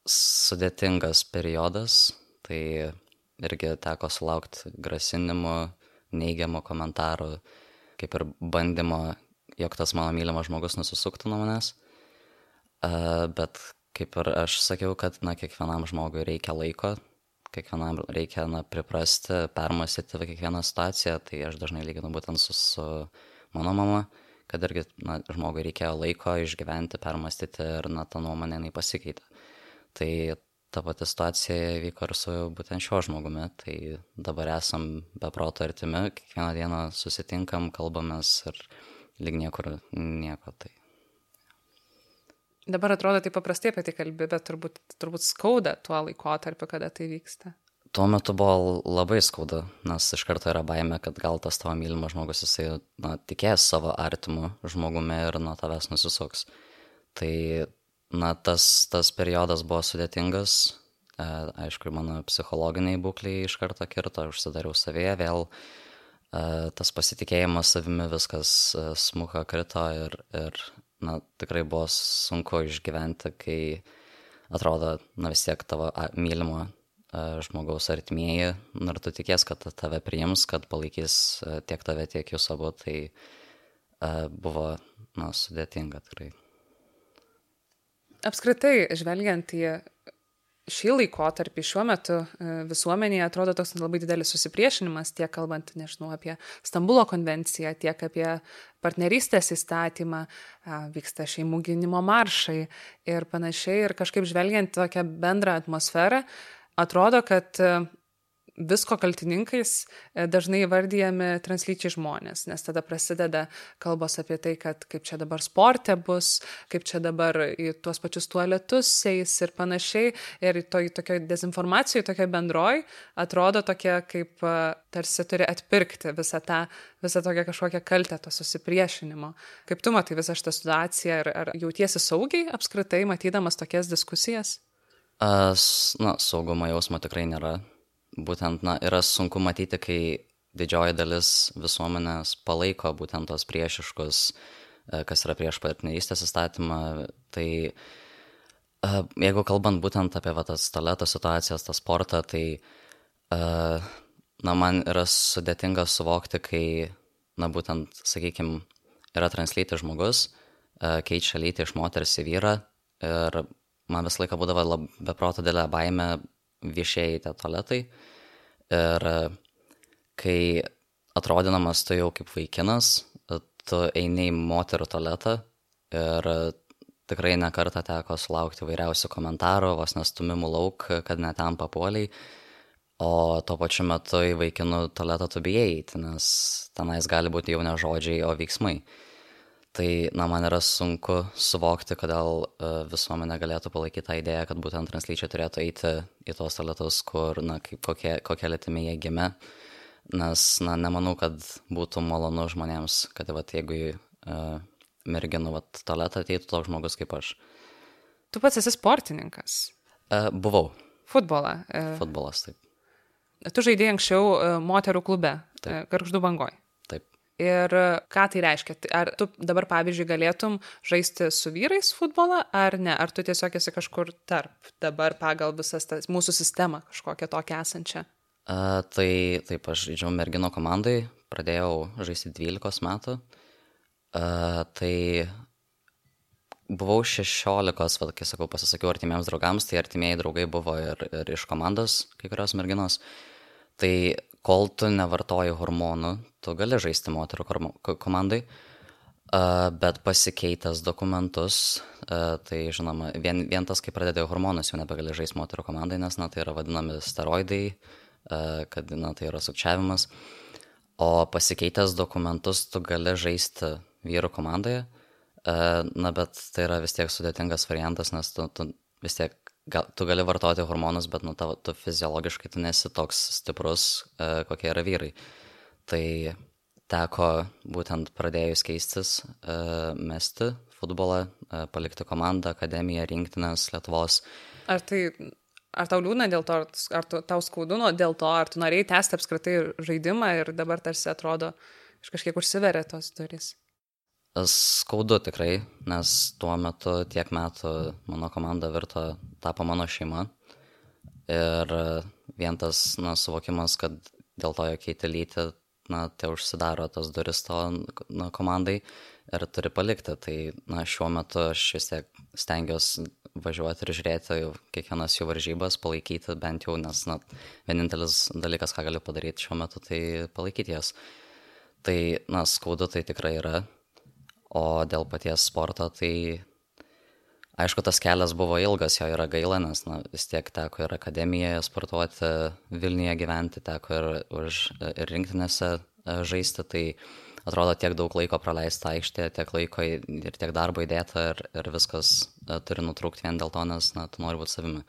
sudėtingas periodas, tai irgi teko sulaukti grasinimų, neigiamų komentarų, kaip ir bandymo, jog tas mano mylimas žmogus nusisuktų nuo manęs. Bet kaip ir aš sakiau, kad na, kiekvienam žmogui reikia laiko, kiekvienam reikia na, priprasti, permastyti kiekvieną situaciją, tai aš dažnai lyginu būtent su, su mano mama, kad irgi na, žmogui reikėjo laiko išgyventi, permastyti ir na, ta nuomonė jinai pasikeitė. Tai ta pati situacija vyko ir su būtent šiuo žmogumi. Tai dabar esam beproto artimi, kiekvieną dieną susitinkam, kalbamės ir lyg niekur nieko. Tai. Dabar atrodo taip paprastai apie tai kalbė, bet turbūt, turbūt skauda tuo laikotarpiu, kada tai vyksta. tuo metu buvo labai skaudu, nes iš karto yra baime, kad gal tas tavo mylimas žmogus jisai na, tikės savo artimu žmogumi ir nuo tavęs nusisuks. Tai na, tas, tas periodas buvo sudėtingas, e, aišku, mano psichologiniai būkliai iš karto kirto, užsidariau savyje vėl, e, tas pasitikėjimas savimi viskas e, smuko krito ir, ir na, tikrai buvo sunku išgyventi, kai atrodo, na vis tiek tavo mylimo žmogaus artimieji, ir tu tikės, kad tave priims, kad palaikys tiek tave, tiek jūs abu, tai buvo na, sudėtinga tikrai. Apskritai, žvelgiant į šį laikotarpį, šiuo metu visuomenėje atrodo toks labai didelis susipriešinimas, tiek kalbant, nežinau, apie Stambulo konvenciją, tiek apie partnerystės įstatymą, vyksta šeimų gynimo maršai ir panašiai. Ir kažkaip žvelgiant tokią bendrą atmosferą, atrodo, kad e, visko kaltininkais e, dažnai įvardyjami translyčiai žmonės, nes tada prasideda kalbos apie tai, kad kaip čia dabar sporte bus, kaip čia dabar į tuos pačius tualetus eis ir panašiai. Ir toj tokioj dezinformacijai, tokioj bendroj, atrodo tokia, kaip e, tarsi turi atpirkti visą tą, visą tokią kažkokią kaltę, to susipriešinimo. Kaip tu matai visą šitą situaciją ir ar jautiesi saugiai apskritai, matydamas tokias diskusijas? Na, saugumo jausmo tikrai nėra. Būtent, na, yra sunku matyti, kai didžioji dalis visuomenės palaiko būtent tos priešiškus, e, kas yra prieš partnerystės įstatymą. Tai e, jeigu kalbant būtent apie va, tas toleto situacijas, tą sportą, tai, e, na, man yra sudėtinga suvokti, kai, na, būtent, sakykime, yra translyti žmogus, keičia lytį iš moters į vyrą ir man visą laiką būdavo beproto didelė baime viešieji tie tualetai. Ir kai atrodinamas tu jau kaip vaikinas, tu eini į moterų tualetą ir tikrai nekartą teko sulaukti vairiausių komentarų, vos nestumimų lauk, kad netam papuoliai. O tuo pačiu metu į vaikinų tualetą tu bijai, nes tenais gali būti jau ne žodžiai, o veiksmai. Tai na man yra sunku suvokti kodėl e, visuomenė galėtų palaikyt tą idėją kad būtent translyčiai turėtų eiti į tuos tualetus kur na kaip kokie kokia lytimi jie gimė. Nes na nemanau kad būtų malonu žmonėms kad vat jeigu į uh, merginų vat tualetą ateitų toks žmogus kaip aš. Tu pats esi sportininkas. Uh, buvau. Futbolą uh, futbolas taip. Tu žaidėjai anksčiau uh, moterų klube gargždų bangoj Ir ką tai reiškia? Tai ar tu dabar, pavyzdžiui, galėtum žaisti su vyrais futbolą, ar ne? Ar tu tiesiog esi kažkur tarp dabar pagal visas tas mūsų sistemą kažkokią tokią esančią? A, tai taip, aš žaidžiau mergino komandai, pradėjau žaisti 12 metų. A, tai buvau 16, vad, kai sakau, pasisakiau artimiems draugams, tai artimieji draugai buvo ir, ir iš komandos, kai kurios merginos. Tai kol tu nevartoji hormonų, tu gali žaisti moterų komandai, bet pasikeitęs dokumentus, tai žinoma, vien, vien tas, kai pradedėjai hormonus, jau nebegali žaisti moterų komandai, nes na, tai yra vadinami steroidai, kad na, tai yra sukčiavimas. O pasikeitęs dokumentus tu gali žaisti vyrų komandoje, na bet tai yra vis tiek sudėtingas variantas, nes tu, tu vis tiek gal, tu gali vartoti hormonus, bet nu tavo, tu fiziologiškai tu nesi toks stiprus, e, kokie yra vyrai. Tai teko būtent pradėjus keistis, e, mesti futbolą, e, palikti komandą, akademiją, rinktinės Lietuvos. Ar tai Ar tau liūdna dėl to, ar tu, tau skaudu dėl to, ar tu norėjai tęsti apskritai žaidimą ir dabar tarsi atrodo, iš kažkiek užsiveria tos durys? Skaudu tikrai, nes tuo metu tiek metų mano komanda virto, tapo mano šeima. Ir vien tas na, suvokimas, kad dėl to, jog keiti lytį, na, tai užsidaro tos duris to na, komandai ir turi palikti. Tai na, šiuo metu aš vis tiek stengiuosi važiuoti ir žiūrėti kiekvienas jų varžybas, palaikyti bent jau, nes na, vienintelis dalykas, ką galiu padaryti šiuo metu, tai palaikyti jas. Tai, na, skaudu tai tikrai yra O dėl paties sporto, tai aišku, tas kelias buvo ilgas, jo yra gaila, nes na, vis tiek teko ir akademijoje sportuoti, Vilniuje gyventi, teko ir, už, ir rinktinėse e, žaisti, tai atrodo tiek daug laiko praleista aikštėje, tiek laiko ir tiek darbo įdėta ir, ir viskas e, turi nutrūkti vien dėl to, nes na, tu nori būti savimi.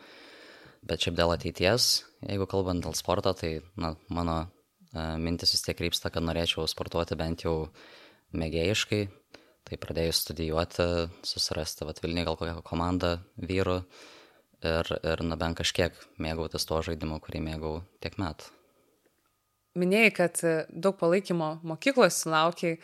Bet šiaip dėl ateities, jeigu kalbant dėl sporto, tai na, mano uh, mintis vis tiek krypsta, kad norėčiau sportuoti bent jau mėgėjiškai. Tai pradėjus studijuoti, susirasti vat, Vilniui gal kokią komandą vyrų ir, ir na bent kažkiek mėgautis tuo žaidimu, kurį mėgau tiek metų minėjai, kad e, daug palaikymo mokyklos sulaukiai.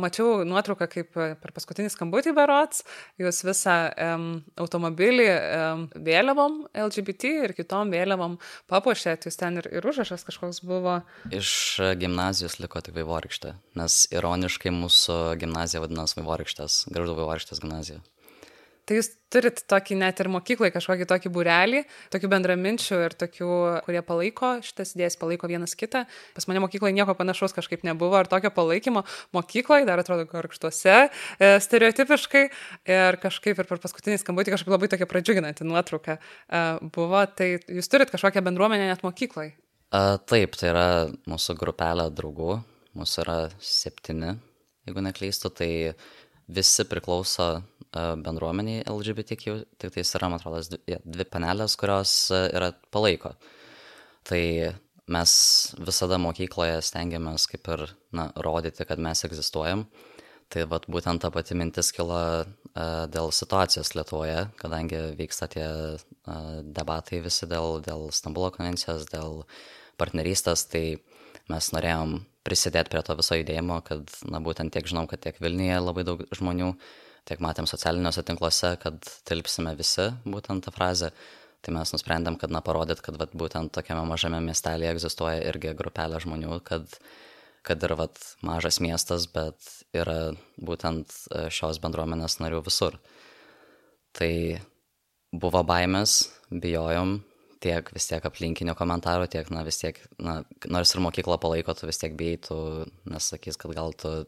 Mačiau nuotrauką, kaip e, per paskutinį skambutį berots, jūs visą um, automobilį um, vėliavom LGBT ir kitom vėliavom papuošėt, jūs ten ir, ir užrašas kažkoks buvo. Iš gimnazijos liko tik Vaivorykštė, nes ironiškai mūsų gimnazija vadinasi Vaivorykštės, Garždo Vaivorykštės gimnazija. Tai jūs turit tokį net ir mokyklai kažkokį tokį būrelį, tokių bendraminčių ir tokių, kurie palaiko šitas idėjas, palaiko vienas kitą. Pas mane mokykloje nieko panašaus kažkaip nebuvo, ar tokio palaikymo mokykloje, dar atrodo, garkštuose, e, stereotipiškai. Ir kažkaip ir per paskutinį skambutį kažkaip labai tokia pradžiuginanti nuotrauka e, buvo. Tai jūs turit kažkokią bendruomenę net mokykloje? Taip, tai yra mūsų grupelė draugų, mūsų yra septyni, jeigu neklystu, tai visi priklauso bendruomeniai LGBTQ, tik tai yra, man atrodo, dvi, panelės, kurios yra palaiko. Tai mes visada mokykloje stengiamės kaip ir na, rodyti, kad mes egzistuojam. Tai vat, būtent ta pati mintis kilo uh, dėl situacijos Lietuvoje, kadangi vyksta tie debatai visi dėl, dėl Stambulo konvencijos, dėl partnerystės, tai mes norėjom prisidėti prie to viso judėjimo, kad, na, būtent tiek žinau, kad tiek Vilniuje labai daug žmonių uh, tiek matėm socialiniuose tinkluose, kad tilpsime visi būtent tą frazę. Tai mes nusprendėm, kad, na, parodyt, kad vat, būtent tokiame mažame miestelėje egzistuoja irgi grupelė žmonių, kad, kad ir vat, mažas miestas, bet yra būtent e, šios bendruomenės narių visur. Tai buvo baimės, bijojom, tiek vis tiek aplinkinių komentarų, tiek, na, vis tiek, na, nors ir mokykla palaiko, tu vis tiek bijai, tu nesakys, kad gal tu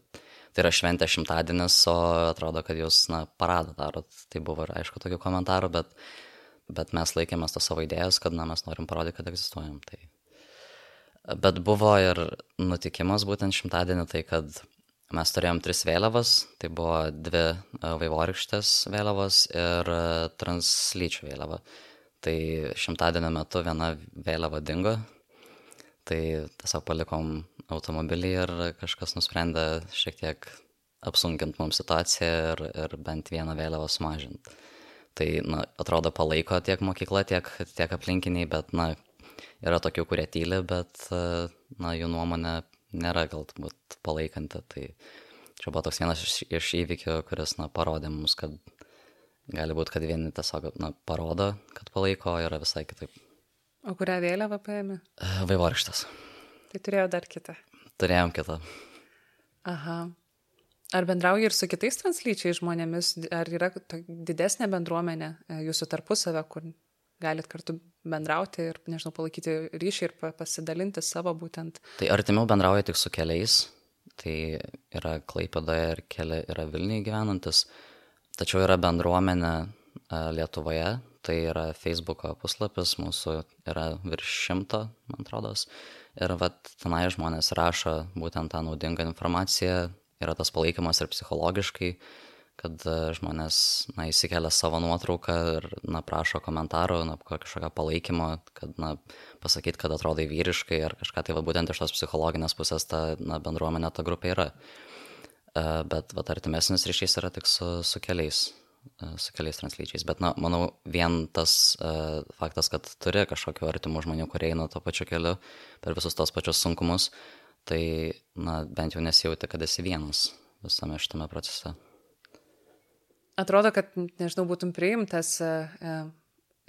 tai yra šventė šimtadienis, o atrodo, kad jūs, na, paradą darot. Tai buvo ir aišku tokių komentarų, bet, bet mes laikėmės to savo idėjos, kad, na, mes norim parodyti, kad egzistuojam. Tai... Bet buvo ir nutikimas būtent šimtadienį, tai kad mes turėjom tris vėliavas, tai buvo dvi e, vaivorykštės vėliavos ir e, translyčių vėliava. Tai šimtadienio metu viena vėliava dingo, tai tiesiog palikom automobilį ir kažkas nusprendė šiek tiek apsunkint mums situaciją ir, ir bent vieną vėliavą sumažinti. Tai, na, atrodo, palaiko tiek mokykla, tiek, tiek aplinkiniai, bet, na, yra tokių, kurie tyli, bet, na, jų nuomonė nėra galbūt palaikanti. Tai čia buvo toks vienas iš, iš įvykių, kuris, na, parodė mums, kad gali būti, kad vieni tiesiog, na, parodo, kad palaiko, yra visai kitaip. O kurią vėliavą paėmė? Vaivorykštas. Tai turėjo dar kitą. Turėjom kitą. Aha. Ar bendrauji ir su kitais translyčiais žmonėmis, ar yra didesnė bendruomenė e, jūsų tarpusavę, kur galit kartu bendrauti ir, nežinau, palaikyti ryšį ir pasidalinti savo būtent? Tai artimiau bendrauja tik su keliais, tai yra Klaipadoje ir keli yra Vilniuje gyvenantis, tačiau yra bendruomenė e, Lietuvoje, tai yra Facebook'o puslapis, mūsų yra virš šimto, man atrodo, ir vat tenai žmonės rašo būtent tą naudingą informaciją, yra tas palaikymas ir psichologiškai, kad e, žmonės na, įsikelia savo nuotrauką ir na, prašo komentarų, na, kažkokio palaikymo, kad na, pasakyti, kad atrodai vyriškai ar kažką, tai va būtent iš tos psichologinės pusės ta na, bendruomenė, ta grupė yra. E, bet va, artimesnis ryšys yra tik su, su keliais su keliais translyčiais. Bet, na, manau, vien tas uh, faktas, kad turi kažkokiu artimų žmonių, kurie eina to pačiu keliu per visus tos pačius sunkumus, tai, na, bent jau nesijauti, kad esi vienas visame šitame procese. Atrodo, kad, nežinau, būtum priimtas uh,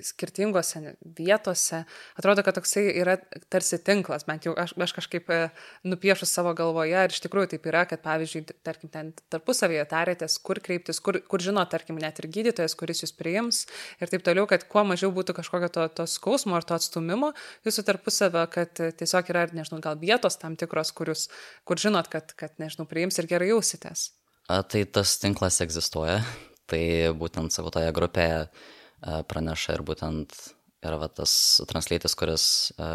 skirtingose vietose. Atrodo, kad toksai yra tarsi tinklas, bent jau aš, aš kažkaip e, nupiešu savo galvoje ir iš tikrųjų taip yra, kad pavyzdžiui, tarkim, ten tarpusavėje tarėtės, kur kreiptis, kur, kur žino, tarkim, net ir gydytojas, kuris jūs priims ir taip toliau, kad kuo mažiau būtų kažkokio to, to skausmo ar to atstumimo jūsų tarpusavę, kad tiesiog yra, nežinau, gal vietos tam tikros, kur, jūs, kur žinot, kad, kad, nežinau, priims ir gerai jausitės. A, tai tas tinklas egzistuoja, tai būtent savo toje grupėje E, praneša ir būtent yra va, tas translytis, kuris e,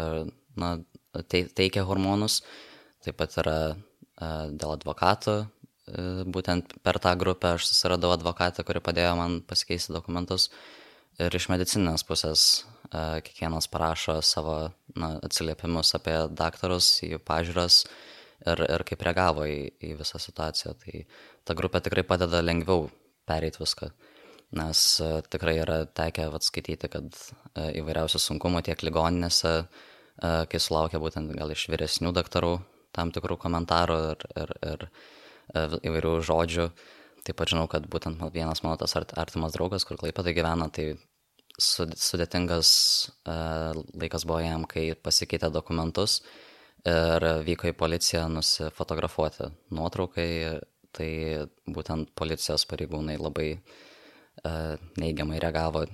na, teikia hormonus, taip pat yra e, dėl advokatų, būtent per tą grupę aš susiradau advokatą, kuri padėjo man pasikeisti dokumentus ir iš medicininės pusės kiekvienas parašo savo na, atsiliepimus apie daktarus, jų pažiūras ir, ir kaip reagavo į, į visą situaciją. Tai ta grupė tikrai padeda lengviau pereiti viską. Nes tikrai yra tekę atskaityti, kad įvairiausių sunkumų tiek ligoninėse, kai sulaukia būtent gal iš vyresnių daktarų tam tikrų komentarų ir, ir, ir įvairių žodžių, Taip pat žinau, kad būtent vienas mano tas artimas draugas, kur klaipėtai gyvena, tai sudėtingas laikas buvo jam, kai pasikeitė dokumentus ir vyko į policiją nusifotografuoti nuotraukai, tai būtent policijos pareigūnai labai neigiamai reagavo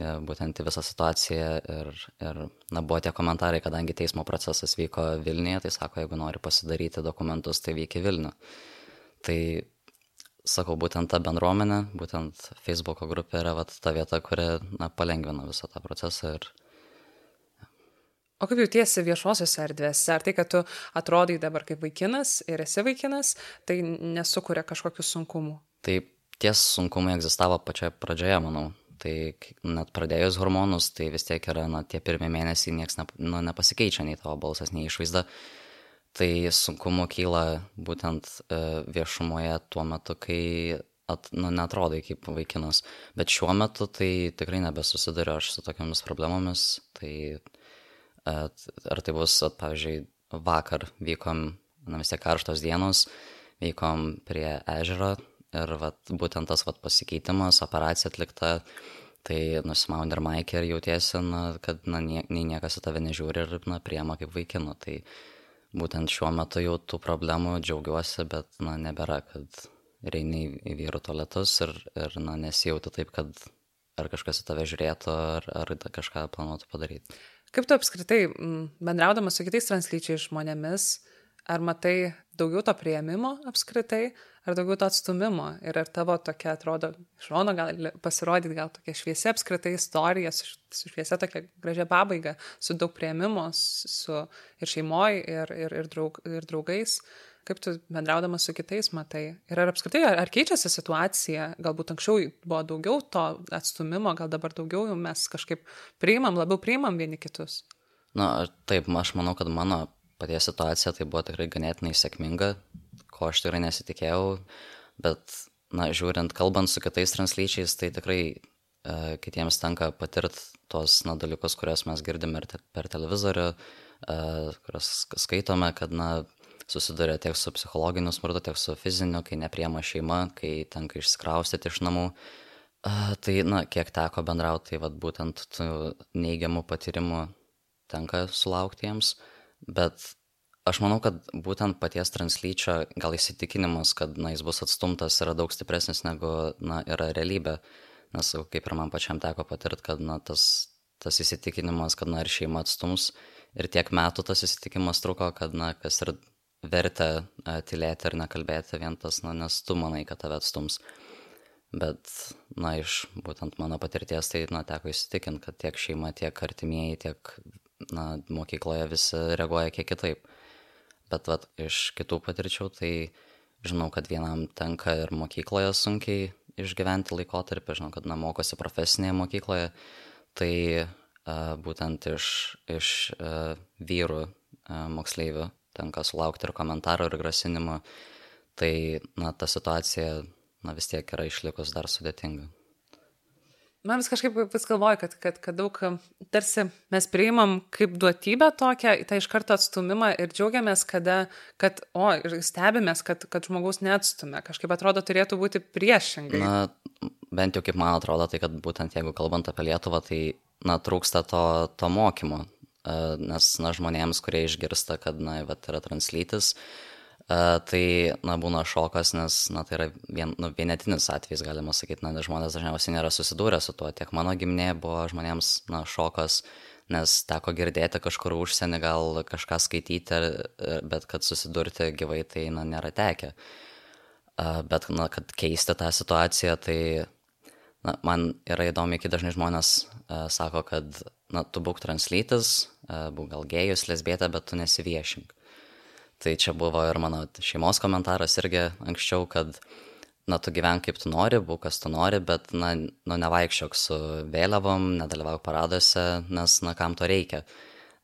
būtent į visą situaciją ir, ir na, buvo tie komentarai, kadangi teismo procesas vyko Vilniuje, tai sako, jeigu nori pasidaryti dokumentus, tai vyki Vilnių. Tai sakau, būtent ta bendruomenė, būtent Facebook'o grupė yra vat, ta vieta, kuri na, palengvina visą tą procesą. Ir... O kaip jautiesi viešosiuose erdvėse? Ar tai, kad tu atrodai dabar kaip vaikinas ir esi vaikinas, tai nesukuria kažkokių sunkumų? Tai tie sunkumai egzistavo pačioje pradžioje, manau. Tai net pradėjus hormonus, tai vis tiek yra, na, tie pirmie mėnesiai niekas ne, nu, nepasikeičia, nei tavo balsas, nei išvaizda. Tai sunkumų kyla būtent e, viešumoje tuo metu, kai at, nu, netrodai kaip vaikinas. Bet šiuo metu tai tikrai nebesusiduriu aš su tokiamis problemomis. Tai at, ar tai bus, at, pavyzdžiui, vakar vykom, na vis tiek karštos dienos, vykom prie ežero ir vat, būtent tas vat, pasikeitimas, operacija atlikta, tai nusimauni ir maikį ir jautiesi, na, kad na, nie, nei niekas į tave nežiūri ir na, priema kaip vaikinu. Tai būtent šiuo metu jau tų problemų džiaugiuosi, bet, na, nebėra, kad reini į vyrų tualetus ir, ir na, nesijauti taip, kad ar kažkas į tave žiūrėtų, ar, ar kažką planuotų padaryti. Kaip tu apskritai, bendraudamas su kitais translyčiais žmonėmis, ar matai daugiau to prieimimo apskritai, ar daugiau to atstumimo? Ir ar tavo tokia atrodo iš šono gali pasirodyti gal tokia šviesia apskritai istorija su, su šviesia tokia gražia pabaiga su daug prieimimo su ir šeimoj ir, ir, ir, draug, ir draugais? Kaip tu bendraudamas su kitais matai? Ir ar apskritai ar, ar keičiasi situacija? Galbūt anksčiau buvo daugiau to atstumimo gal dabar daugiau mes kažkaip priimam labiau priimam vieni kitus? Na taip aš manau kad mano paties situacija tai buvo tikrai ganėtinai sėkminga ko aš tikrai nesitikėjau, bet, na, žiūrint, kalbant su kitais translyčiais, tai tikrai e, kitiems tenka patirti tos, na, dalykus, kuriuos mes girdime te, per televizorių, e, kuriuos skaitome, kad, na, susiduria tiek su psichologiniu smurtu, tiek su fiziniu, kai nepriema šeima, kai tenka išsikraustyti iš namų. Uh, tai, na, kiek teko bendrauti, tai vad būtent tų neigiamų patyrimų tenka sulaukti jiems, bet aš manau kad būtent paties translyčio gal įsitikinimas kad na jis bus atstumtas yra daug stipresnis negu na yra realybė. Nes kaip ir man pačiam teko patirt kad na tas tas įsitikinimas kad na ir šeima atstums ir tiek metų tas įsitikinimas truko kad na kas ir vertė tylėti ir nekalbėti vien tas na nes tu manai kad tave atstums. Bet na iš būtent mano patirties tai na teko įsitikint kad tiek šeima tiek artimieji tiek na mokykloje visi reaguoja kiek kitaip. Bet vat iš kitų patirčių tai žinau, kad vienam tenka ir mokykloje sunkiai išgyventi laikotarpį, žinau, kad na, mokosi profesinėje mokykloje, tai a, būtent iš, iš a, vyrų a, moksleivių tenka sulaukti ir komentarų, ir grasinimų, tai na, ta situacija na, vis tiek yra išlikus dar sudėtinga man vis kažkaip vis galvoju, kad, kad, kad daug tarsi mes priimam kaip duotybę tokią, tą iš karto atstumimą ir džiaugiamės, kada, kad, o, ir stebimės, kad, kad žmogaus neatstumė. Kažkaip atrodo, turėtų būti priešingai. Na, bent jau kaip man atrodo, tai kad būtent jeigu kalbant apie Lietuvą, tai, na, trūksta to, to mokymo. E, nes, na, žmonėms, kurie išgirsta, kad, na, bet yra translytis, uh, tai, na, būna šokas, nes, na, tai yra vien, nu, vienetinis atvejis, galima sakyti, na, žmonės dažniausiai nėra susidūrę su tuo. Tiek mano giminė buvo žmonėms, na, šokas, nes teko girdėti kažkur užsienį, gal kažką skaityti, bet kad susidurti gyvai, tai, na, nėra tekę. Bet, na, kad keisti tą situaciją, tai, na, man yra įdomu, kai dažnai žmonės uh, sako, kad, na, tu būk translytis, uh, būk gal gėjus, lesbietė, bet tu nesiviešink. Tai čia buvo ir mano šeimos komentaras irgi anksčiau, kad na, tu gyvenk kaip tu nori, būk kas tu nori, bet, na, nu, nevaikščiok su vėliavom, nedalyvauk paraduose, nes, na, kam to reikia.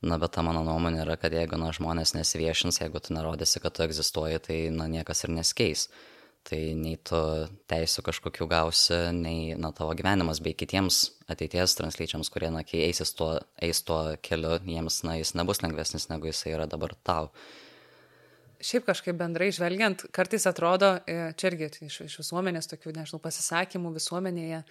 Na, bet ta mano nuomonė yra, kad jeigu, na, žmonės nesiviešins, jeigu tu nerodysi, kad tu egzistuoji, tai, na, niekas ir neskeis. Tai nei tu teisų kažkokių gausi, nei, na, tavo gyvenimas bei kitiems ateities translyčiams, kurie, na, kai eisis tuo, eis tuo keliu, jiems, na, jis nebus lengvesnis, negu jisai yra dabar tau. Šiaip kažkaip bendrai žvelgiant, kartais atrodo, e, čia irgi iš, iš visuomenės tokių, nežinau, pasisakymų visuomenėje,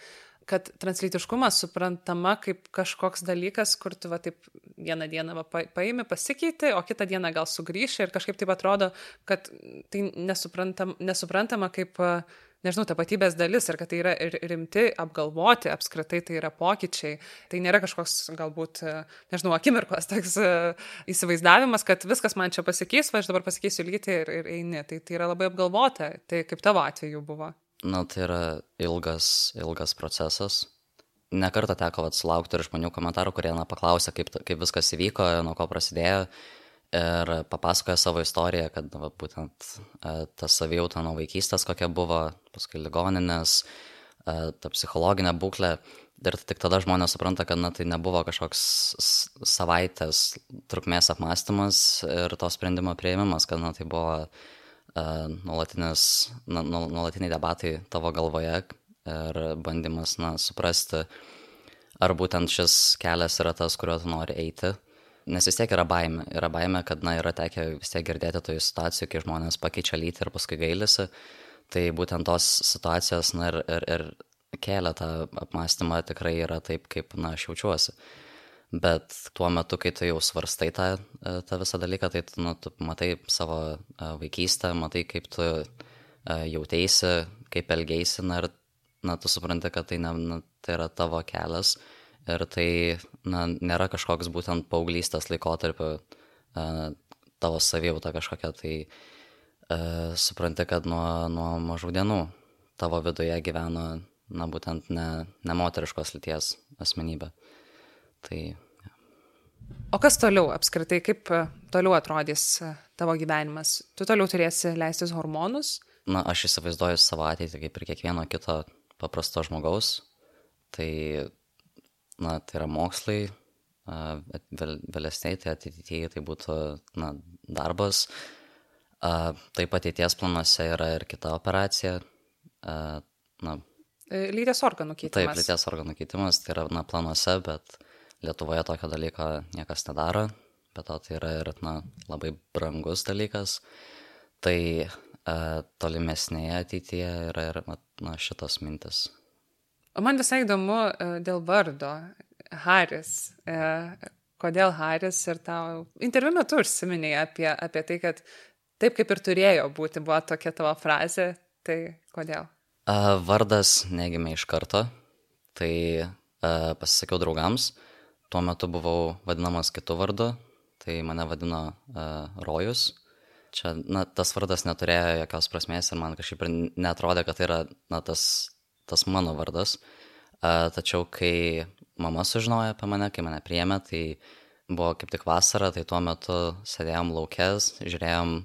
kad translytiškumas suprantama kaip kažkoks dalykas, kur tu va taip vieną dieną va, paimi, pasikeiti, o kitą dieną gal sugrįši ir kažkaip taip atrodo, kad tai nesuprantam, nesuprantama kaip, nežinau, tapatybės dalis ir kad tai yra rimti, apgalvoti, apskritai tai yra pokyčiai. Tai nėra kažkoks galbūt, nežinau, akimirkos toks įsivaizdavimas, kad viskas man čia pasikeis, va aš dabar pasikeisiu lygiai ir, ir eini. Tai, tai yra labai apgalvota. Tai kaip tavo atveju buvo? Na, tai yra ilgas, ilgas procesas. Nekartą teko atsilaukti ir žmonių komentarų, kurie na, paklausė, kaip, kaip viskas įvyko, nuo ko prasidėjo ir papasakoja savo istoriją, kad va, būtent e, ta savijauta nuo vaikystės kokia buvo, paskui ligoninės, e, ta psichologinė būklė. Ir tik tada žmonės supranta, kad na, tai nebuvo kažkoks savaitės trukmės apmąstymas ir to sprendimo prieimimas, kad na, tai buvo nuolatiniai debatai tavo galvoje ir bandymas na, suprasti, ar būtent šis kelias yra tas, kuriuo tu nori eiti. Nes vis tiek yra baime. Yra baime, kad na, yra tekę vis tiek girdėti tojų situacijų, kai žmonės pakeičia lytį ir paskui gailisi. Tai būtent tos situacijos na, ir, ir, ir kelia tą apmąstymą tikrai yra taip, kaip na, aš jaučiuosi. Bet tuo metu, kai tu jau svarstai tą, e, tą visą dalyką, tai tu, nu, tu matai savo e, vaikystę, matai, kaip tu e, jautėsi, kaip elgėsi, na ir na, tu supranti, kad tai, na, tai yra tavo kelias ir tai na, nėra kažkoks būtent paauglystės laikotarpio tavo savijauta kažkokia, tai uh, supranti, kad nuo, nuo mažų dienų tavo viduje gyveno, na, būtent ne, ne moteriškos lyties asmenybė. Tai O kas toliau apskritai, kaip e, toliau atrodys e, tavo gyvenimas? Tu toliau turėsi leistis hormonus? Na, aš įsivaizduoju savo ateitį kaip ir kiekvieno kito paprasto žmogaus. Tai, na, tai yra mokslai, vėl, vėlesniai, tai ateityje tai būtų, na, darbas. Taip ateities planuose yra ir kita operacija. Na, e, lyties organų keitimas. Taip, lyties organų keitimas, tai yra, na, planuose, bet Lietuvoje tokio dalyko niekas nedaro, bet to tai yra ir na, labai brangus dalykas. Tai tolimesnėje ateityje yra ir na, šitos mintis. O man visai įdomu e, dėl vardo. Haris. E, kodėl Haris ir tau interviu metu užsiminėjai apie, apie tai, kad taip kaip ir turėjo būti, buvo tokia tavo frazė. Tai kodėl? E, vardas negimė iš karto. Tai e, pasisakiau draugams tuo metu buvau vadinamas kitu vardu, tai mane vadino uh, Rojus. Čia, na, tas vardas neturėjo jokios prasmės ir man kažkaip ir netrodė, kad tai yra, na, tas, tas mano vardas. Tačiau, kai mama sužinojo apie mane, kai mane priėmė, tai buvo kaip tik vasara, tai tuo metu sėdėjom laukės, žiūrėjom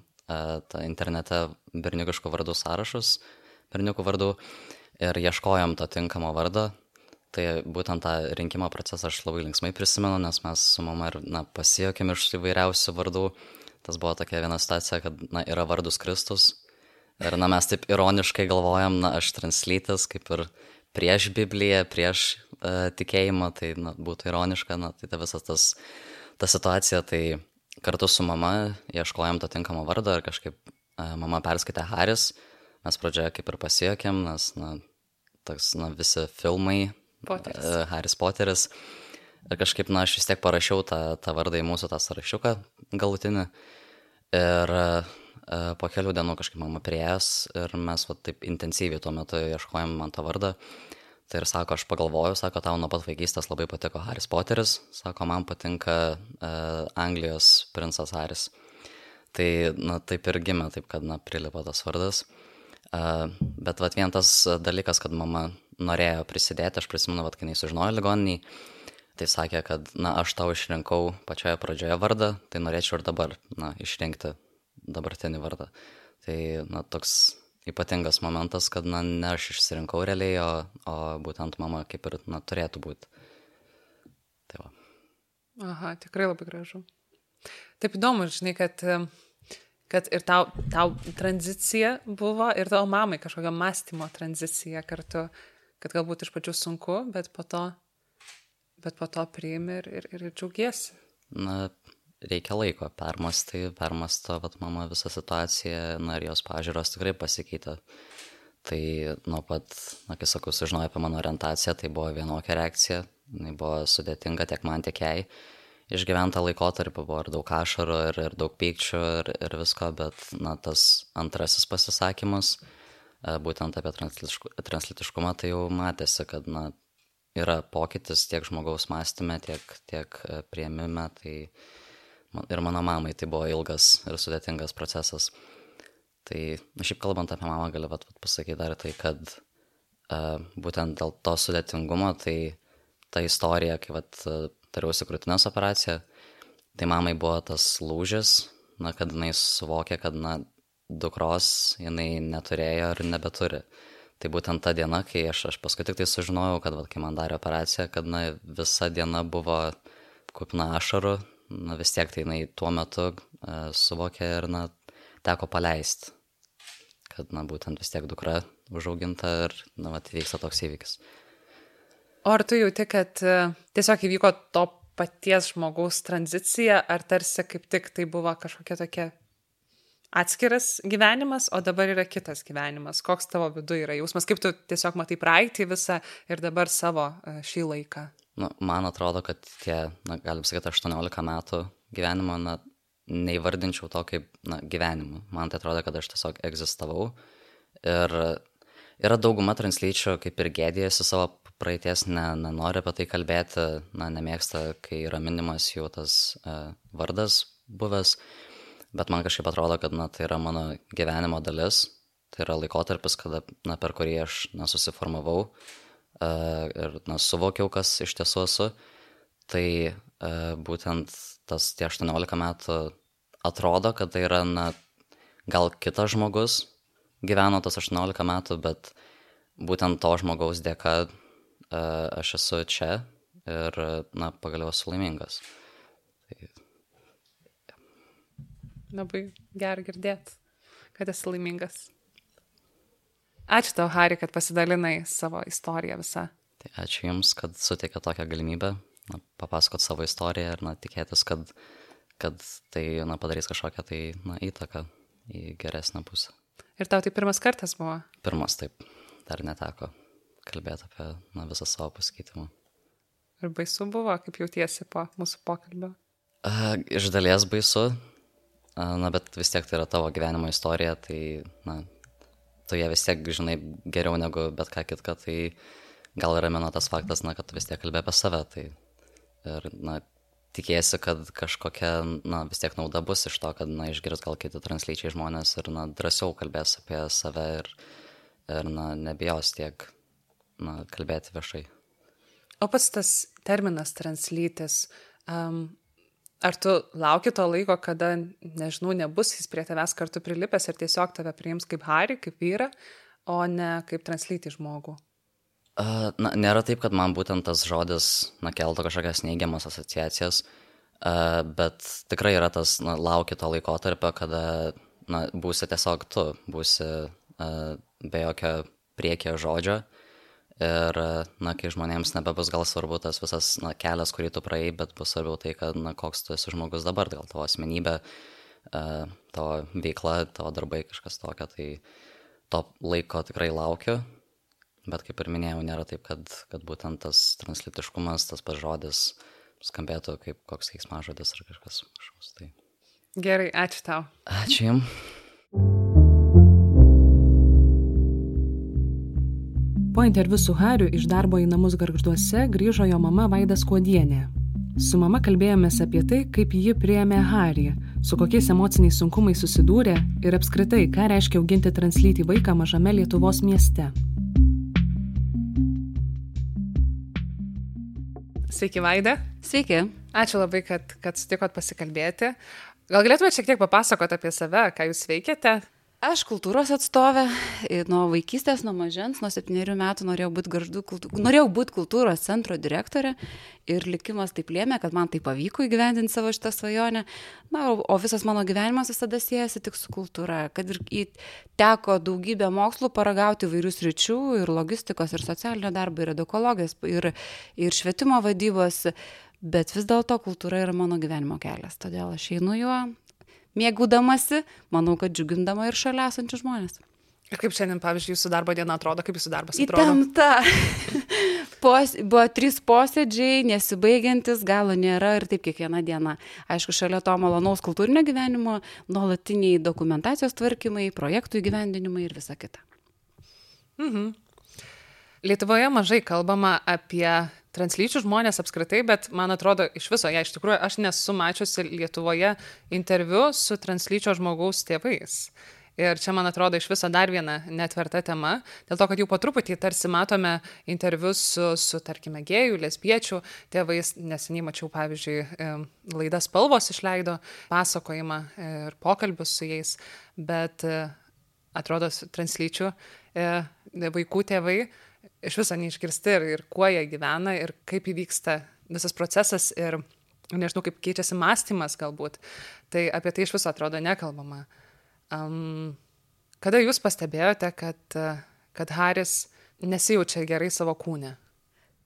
internete berniukiškų vardų sąrašus, berniukų vardų ir ieškojom to tinkamo vardo Tai būtent tą rinkimo procesą aš labai linksmai prisimenu, nes mes su mama ir na, pasijokėm iš įvairiausių vardų. Tas buvo tokia viena situacija, kad na, yra vardus Kristus. Ir na, mes taip ironiškai galvojam, na, aš translytis kaip ir prieš Bibliją, prieš uh, tikėjimą, tai na, būtų ironiška, na, tai ta visas tas, ta situacija, tai kartu su mama ieškojom to tinkamo vardo ir kažkaip uh, mama perskaitė Haris, mes pradžioje kaip ir pasijokėm, nes, na, toks, na, visi filmai Poteris. E, Haris Poteris. Ir kažkaip, na, aš vis tiek parašiau tą, tą vardą į mūsų tą sąrašiuką galutinį. Ir uh, po kelių dienų kažkaip mama prieės ir mes va, taip intensyviai tuo metu ieškojom man tą vardą. Tai ir sako, aš pagalvojau, sako, tau nuo pat vaikystės labai patiko Haris Poteris, sako, man patinka uh, Anglijos princas Haris. Tai, na, taip ir gimė, taip kad, na, prilipo tas vardas. Uh, bet, va, vien tas dalykas, kad mama norėjo prisidėti, aš prisimenu, kad kai jis sužinojo ligoniniai, tai sakė, kad, na, aš tau išrinkau pačioje pradžioje vardą, tai norėčiau ir dabar, na, išrinkti dabartinį vardą. Tai, na, toks ypatingas momentas, kad, na, ne aš išsirinkau realiai, o, o būtent mama kaip ir, na, turėtų būti. Tai va. Aha, tikrai labai gražu. Taip įdomu, žinai, kad, kad ir tau, tau tranzicija buvo, ir tavo mamai kažkokia mąstymo tranzicija kartu, kad galbūt iš pradžių sunku, bet po to, bet po to priimi ir, ir, ir džiaugiesi. Na, reikia laiko permastai, permasta, vat mama visą situaciją, na ir jos pažiūros tikrai pasikeitė. Tai nuo pat, na, kai sakau, sužinojo apie mano orientaciją, tai buvo vienokia reakcija, jinai buvo sudėtinga tiek man, tiek jai. Išgyventa laikotarpį buvo ir daug ašarų, ir, ir daug pykčių, ir, ir visko, bet, na, tas antrasis pasisakymas, e, būtent apie translitiškumą, tai jau matėsi, kad, na, yra pokytis tiek žmogaus mąstymė, tiek, tiek e, prieimime, tai ir mano mamai tai buvo ilgas ir sudėtingas procesas. Tai, na, šiaip kalbant apie mamą, galiu vat pasakyti dar tai, kad uh, būtent dėl to sudėtingumo, tai ta istorija, kai vat, tariausi krūtinės operaciją, tai mamai buvo tas lūžis, na, kad jinai suvokė, kad, na, dukros jinai neturėjo ir nebeturi. Tai būtent ta diena, kai aš, aš paskui tik tai sužinojau, kad, vat, kai man darė operaciją, kad, na, visa diena buvo kupina ašarų, na vis tiek tai jinai tuo metu uh, suvokė ir, na, teko paleisti, kad, na, būtent vis tiek dukra užauginta ir, na, vat, vyksta toks įvykis. O ar tu jauti, kad uh, tiesiog įvyko to paties žmogaus tranzicija, ar tarsi kaip tik tai buvo kažkokia tokia atskiras gyvenimas, o dabar yra kitas gyvenimas? Koks tavo viduje yra jausmas, kaip tu tiesiog matai praeitį visą ir dabar savo uh, šį laiką? Nu, man atrodo, kad tie, na, galim sakyti, 18 metų gyvenimo, na, neįvardinčiau to kaip, na, gyvenimu. Man tai atrodo, kad aš tiesiog egzistavau. Ir yra dauguma translyčių, kaip ir gėdėjasi savo praeities, ne, nenori apie tai kalbėti, na, nemėgsta, kai yra minimas jų tas uh, vardas buvęs. Bet man kažkaip atrodo, kad, na, tai yra mano gyvenimo dalis. Tai yra laikotarpis, kada, na, per kurį aš, na, susiformavau. Uh, ir na, suvokiau, kas iš tiesų esu, tai būtent tas tie 18 metų atrodo, kad tai yra, na, gal kitas žmogus gyveno tas 18 metų, bet būtent to žmogaus dėka aš esu čia ir, na, pagaliau esu laimingas. Tai. Labai gerai girdėti, kad esi laimingas. Ačiū tau, Hari, kad pasidalinai savo istoriją visą. Tai ačiū Jums, kad suteikė tokią galimybę na, papasakot savo istoriją ir na, tikėtis, kad, kad tai na, padarys kažkokią tai na, įtaką į geresnę pusę. Ir tau tai pirmas kartas buvo? Pirmas, taip. Dar neteko kalbėti apie na, visą savo pasikeitimą. Ir baisu buvo, kaip jautiesi po mūsų pokalbio? A, iš dalies baisu, a, na, bet vis tiek tai yra tavo gyvenimo istorija, tai na, tu ją vis tiek žinai geriau negu bet ką kitką, tai gal ramina tas faktas, na, kad tu vis tiek kalbė apie save. Tai ir, na, tikėsi, kad kažkokia, na, vis tiek nauda bus iš to, kad, na, išgirs gal kiti translyčiai žmonės ir, na, drąsiau kalbės apie save ir, ir na, nebijos tiek, na, kalbėti viešai. O pats tas terminas translytis, um, Ar tu lauki to laiko, kada, nežinau, nebus jis prie tavęs kartu prilipęs ir tiesiog tave priims kaip Harį, kaip vyrą, o ne kaip translyti žmogų? Na, nėra taip, kad man būtent tas žodis, na, keltų kažkokias neigiamas asociacijas, uh, bet tikrai yra tas, na, lauki to laikotarpio, kada, na, būsi tiesiog tu, būsi uh, be jokio priekio žodžio. Uh, Ir, na, kai žmonėms nebebus gal svarbu tas visas na, kelias, kurį tu praėjai, bet bus svarbiau tai, kad, na, koks tu esi žmogus dabar, gal tavo asmenybė, uh, tavo veikla, tavo darbai, kažkas tokio, tai to laiko tikrai laukiu, bet kaip ir minėjau, nėra taip, kad, kad būtent tas translitiškumas, tas pats žodis skambėtų kaip koks veiksmažodis ar kažkas panašaus. Tai... Gerai, ačiū tau. Ačiū Jums. Po interviu su Hariu iš darbo į namus garžduose grįžo jo mama Vaida Skuodienė. Su mama kalbėjomės apie tai, kaip ji priėmė Harį, su kokiais emociniais sunkumais susidūrė ir apskritai, ką reiškia auginti translytį vaiką mažame Lietuvos mieste. Sveiki, Vaida. Sveiki. Ačiū labai, kad, kad sutikot pasikalbėti. Gal galėtumėte šiek tiek papasakoti apie save, ką jūs veikiate? Aš kultūros atstovė, nuo vaikystės, nuo mažens, nuo septyniarių metų norėjau būti kultū... norėjau būti kultūros centro direktorė ir likimas taip lėmė, kad man tai pavyko įgyvendinti savo šitą svajonę. Na, o, visas mano gyvenimas visada siejasi tik su kultūra, kad ir teko daugybę mokslų paragauti vairius ryčių ir logistikos, ir socialinio darbo, ir edukologijos, ir, ir švietimo vadybos, bet vis dėlto kultūra yra mano gyvenimo kelias, todėl aš einu juo, mėgaudamasi, manau, kad džiugindama ir šalia esančius žmonės. Ir kaip šiandien, pavyzdžiui, jūsų darbo diena atrodo, kaip jūsų darbas atrodo? Įtempta. Pos, buvo trys posėdžiai, nesibaigiantis, galo nėra ir taip kiekvieną dieną. Aišku, šalia to malonaus kultūrinio gyvenimo, nuolatiniai dokumentacijos tvarkymai, projektų įgyvendinimai ir visa kita. Mhm. Lietuvoje mažai kalbama apie translyčių žmonės apskritai, bet man atrodo iš viso, ja, iš tikrųjų, aš nesu mačiusi Lietuvoje interviu su translyčio žmogaus tėvais. Ir čia, man atrodo, iš viso dar viena netverta tema, dėl to, kad jau po truputį tarsi matome interviu su, su tarkime, gėjų, lesbiečių tėvais. Neseniai mačiau, pavyzdžiui, laidas spalvos išleido pasakojimą ir pokalbius su jais, bet e, atrodo, translyčių e, vaikų tėvai iš viso neišgirsti ir, ir kuo jie gyvena ir kaip įvyksta visas procesas ir nežinau, kaip keičiasi mąstymas galbūt. Tai apie tai iš viso atrodo nekalbama. Um, kada jūs pastebėjote, kad, kad Haris nesijaučia gerai savo kūne?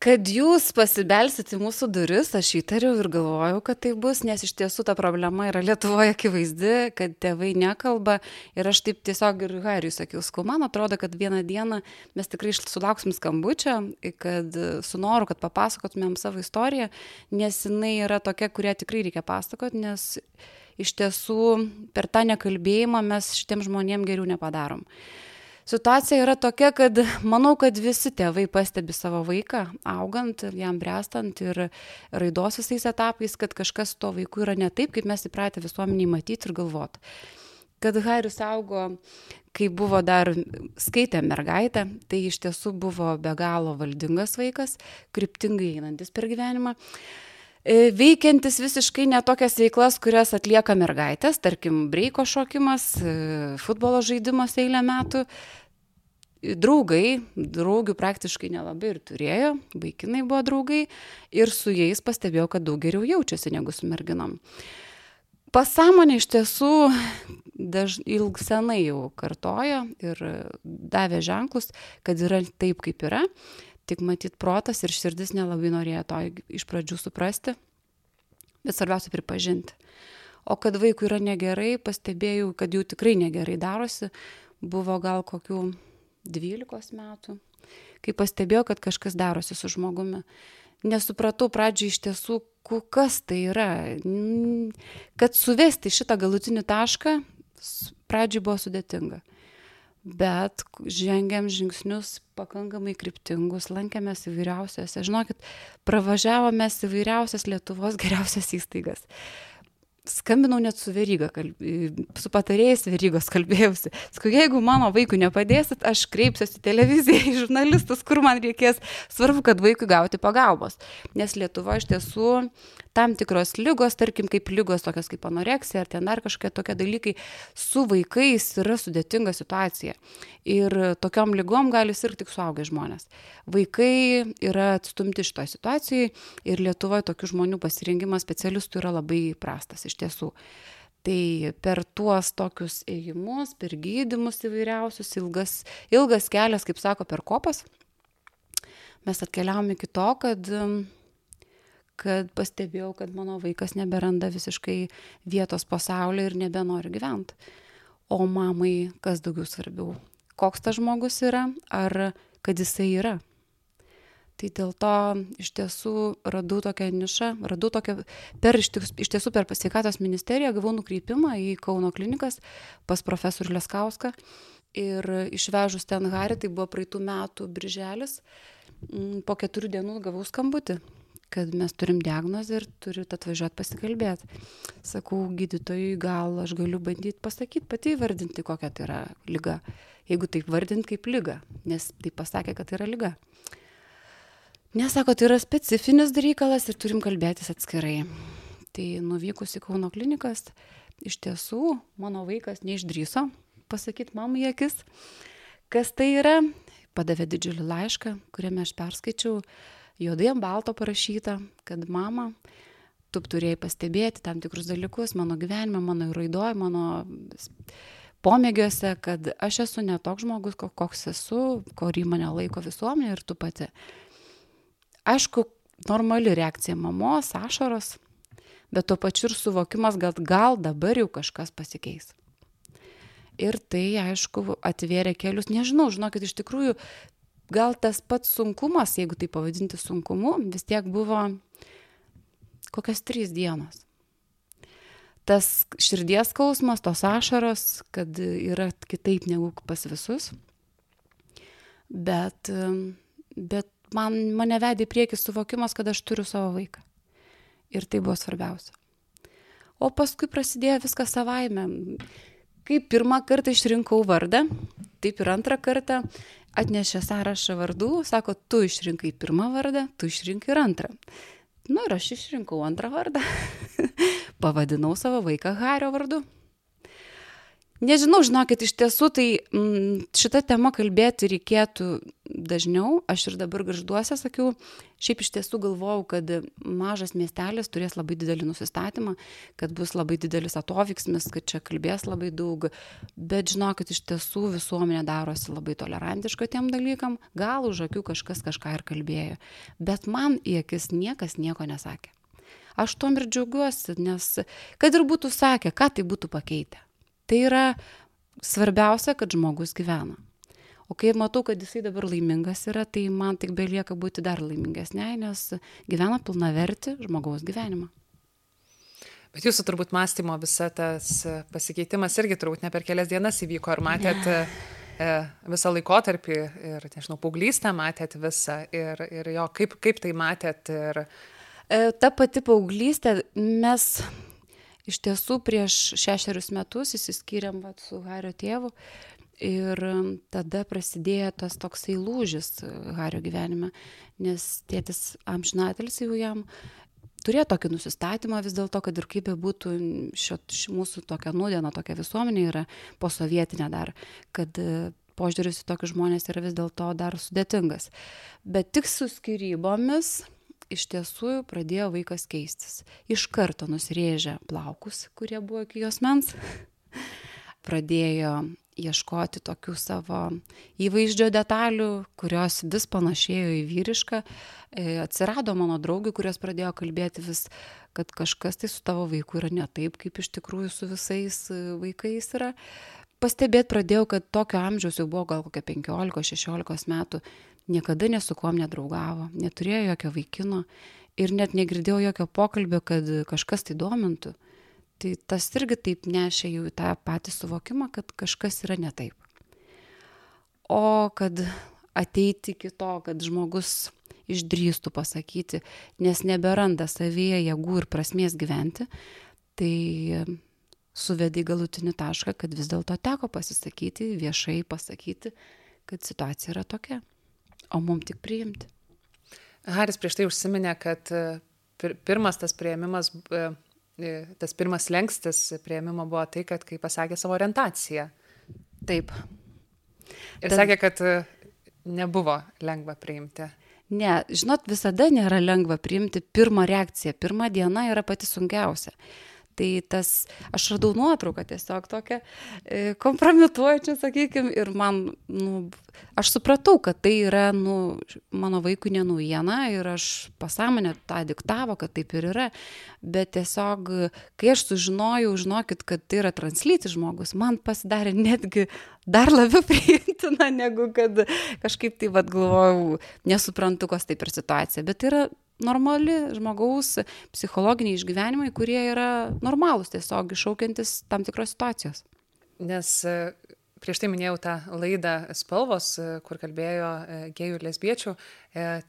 Kad jūs pasibelsit į mūsų duris, aš įtariau ir galvojau, kad tai bus, nes iš tiesų ta problema yra Lietuvoje akivaizdi, kad tėvai nekalba. Ir aš taip tiesiog ir Hariui sakiau, skau, man atrodo, kad vieną dieną mes tikrai sulauksim skambučio, kad su noru, kad papasakotumėm savo istoriją, nes jinai yra tokia, kurią tikrai reikia pasakoti, nes iš tiesų per tą nekalbėjimą mes šitiem žmonėm geriau nepadarom situacija yra tokia, kad manau, kad visi tėvai pastebi savo vaiką, augant, jam brestant ir raidos visais etapais, kad kažkas to vaikų yra ne taip, kaip mes įpratę visuomeniai matyti ir galvoti. Kad Haris augo, kai buvo dar skaitę mergaitę, tai iš tiesų buvo be galo valdingas vaikas, kryptingai einantis per gyvenimą veikiantis visiškai ne tokias veiklas, kurias atlieka mergaitės, tarkim, breiko šokimas, e, futbolo žaidimas eilę metų, draugai, draugių praktiškai nelabai ir turėjo, vaikinai buvo draugai ir su jais pastebėjau, kad daug geriau jaučiasi negu su merginom. Pasąmonė iš tiesų daž, ilg senai jau kartojo ir davė ženklus, kad yra taip, kaip yra, tik matyt protas ir širdis nelabai norėjo to iš pradžių suprasti, bet svarbiausia pripažinti. O kad vaikui yra negerai, pastebėjau, kad jau tikrai negerai darosi, buvo gal kokių 12 metų, kai pastebėjau, kad kažkas darosi su žmogumi. Nesupratau pradžiai iš tiesų, kas tai yra. Kad suvesti šitą galutinį tašką, pradžiai buvo sudėtinga. Bet žengėm žingsnius pakankamai kryptingus, lankėmės įvairiausiose, žinokit, pravažiavomės įvairiausias Lietuvos geriausias įstaigas skambinau net su veryga, kalb... su patarėjais verygos kalbėjausi. Sakau, jeigu mano vaikui nepadėsit, aš kreipsiuosi televiziją į žurnalistus, kur man reikės. Svarbu, kad vaikui gauti pagalbos. Nes Lietuva iš tiesų tam tikros lygos, tarkim, kaip lygos tokios kaip anoreksija ar ten dar kažkokie tokie dalykai, su vaikais yra sudėtinga situacija. Ir tokiom lygom gali sirgti tik suaugę žmonės. Vaikai yra atstumti šitoje situacijoje ir Lietuvoje tokių žmonių pasirengimas specialistų yra labai prastas iš tiesų. Tai per tuos tokius ėjimus, per gydimus įvairiausius, ilgas, ilgas kelias, kaip sako, per kopas, mes atkeliavom iki to, kad kad pastebėjau, kad mano vaikas neberanda visiškai vietos pasaulyje ir nebenori gyventi. O mamai kas daugiau svarbiau? Koks tas žmogus yra, ar kad jisai yra? Tai dėl to iš tiesų radau tokią nišą, radau tokią, per iš tiesų per sveikatos ministeriją gavau nukreipimą į Kauno klinikas pas profesorių Leskauską ir išvežus ten Harį, tai buvo praeitų metų birželis, po keturių dienų gavau skambutį kad mes turim diagnozę ir turit atvažiuot pasikalbėt. Sakau gydytojui, gal aš galiu bandyti pasakyti, pati įvardinti, kokia tai yra lyga. Jeigu taip vardint kaip lyga, nes tai pasakė, kad tai yra lyga. Nesako, tai yra specifinis reikalas ir turim kalbėtis atskirai. Tai nuvykus į Kauno klinikas, iš tiesų mano vaikas neišdryso pasakyti mamai akis, kas tai yra. Padavė didžiulį laišką, kuriame aš perskaičiau, juodai ant balto parašyta, kad mama, tu turėjai pastebėti tam tikrus dalykus mano gyvenime, mano raidoj, mano pomėgiuose, kad aš esu ne toks žmogus, koks esu, kurį mane laiko visuomenė ir tu pati. Aišku, normali reakcija mamos, ašaros, bet tuo pačiu ir suvokimas, kad gal dabar jau kažkas pasikeis. Ir tai, aišku, atvėrė kelius, nežinau, žinokit, iš tikrųjų, gal tas pats sunkumas, jeigu tai pavadinti sunkumu, vis tiek buvo kokias trys dienos. Tas širdies skausmas, tos ašaros, kad yra kitaip negu pas visus. Bet, bet man, mane vedė į priekį suvokimas, kad aš turiu savo vaiką. Ir tai buvo svarbiausia. O paskui prasidėjo viskas savaime. Kai pirmą kartą išrinkau vardą, taip ir antrą kartą atnešė sąrašą vardų, sako, tu išrinkai pirmą vardą, tu išrinkai ir antrą. Na nu, ir aš išrinkau antrą vardą. Pavadinau savo vaiką Hario vardu. Nežinau, žinokit, iš tiesų tai m, mm, šitą temą kalbėti reikėtų dažniau. Aš ir dabar garžduose sakiau, šiaip iš tiesų galvojau, kad mažas miestelis turės labai didelį nusistatymą, kad bus labai didelis atovyksmis, kad čia kalbės labai daug. Bet žinokit, iš tiesų visuomenė darosi labai tolerantiška tiem dalykam. Gal už akių kažkas kažką ir kalbėjo. Bet man į akis niekas nieko nesakė. Aš tom ir džiaugiuosi, nes kad ir būtų sakę, ką tai būtų pakeitę. Tai yra svarbiausia, kad žmogus gyvena. O kai matau, kad jisai dabar laimingas yra, tai man tik belieka būti dar laimingesnė, nes gyvena pilna verti žmogaus gyvenimą. Bet jūsų turbūt mąstymo visa tas pasikeitimas irgi turbūt ne per kelias dienas įvyko. Ar matėt ne. visą laikotarpį ir, nežinau, paauglystę matėt visą ir, ir jo, kaip, kaip tai matėt? Ir... E, ta pati paauglystė, mes Iš tiesų, prieš šešerius metus įsiskyrėm vat, su Hario tėvu ir um, tada prasidėjo tas toksai lūžis uh, Hario gyvenime, nes tėtis amžinatelis jau jam turėjo tokį nusistatymą vis dėlto, kad ir kaip bebūtų šio, ši mūsų tokia nūdiena, tokia visuomenė yra posovietinė dar, kad uh, požiūris į tokius žmonės yra vis dėlto dar sudėtingas. Bet tik su skyrybomis iš tiesų pradėjo vaikas keistis. Iš karto nusirėžė plaukus, kurie buvo iki jos mens. pradėjo ieškoti tokių savo įvaizdžio detalių, kurios vis panašėjo į vyrišką. E, atsirado mano draugai, kurios pradėjo kalbėti vis, kad kažkas tai su tavo vaiku yra ne taip, kaip iš tikrųjų su visais e, vaikais yra. Pastebėti pradėjau, kad tokio amžiaus jau buvo gal kokia 15-16 metų, niekada nesu kuom nedraugavo, neturėjo jokio vaikino ir net negirdėjau jokio pokalbio, kad kažkas tai domintų. Tai tas irgi taip nešė jau į tą patį suvokimą, kad kažkas yra ne taip. O kad ateiti iki to, kad žmogus išdrįstų pasakyti, nes neberanda savyje jėgų ir prasmės gyventi, tai suvedė į galutinį tašką, kad vis dėlto teko pasisakyti, viešai pasakyti, kad situacija yra tokia o mum tik priimti. Haris prieš tai užsiminė, kad e, pir pirmas tas prieimimas, e, e, tas pirmas lengstis prieimimo buvo tai, kad kai pasakė savo orientaciją. Taip. Ir Tad... sakė, kad nebuvo lengva priimti. Ne, žinot, visada nėra lengva priimti pirmą reakciją. Pirma diena yra pati sunkiausia. Tai tas, aš radau nuotrauką tiesiog tokią e, kompromituojančią, sakykime, ir man, nu, aš supratau, kad tai yra, nu, mano vaikui ne naujiena ir aš pasąmonę tą diktavo, kad taip ir yra, bet tiesiog, kai aš sužinojau, žinokit, kad tai yra translyti žmogus, man pasidarė netgi dar labiau priimtina, negu kad kažkaip tai, vad, galvojau, nesuprantu, kas tai per situacija, bet tai yra normali žmogaus psichologiniai išgyvenimai, kurie yra normalūs, tiesiog iššaukiantis tam tikros situacijos. Nes e, prieš tai minėjau tą laidą Spalvos, e, kur kalbėjo e, gėjų ir lesbiečių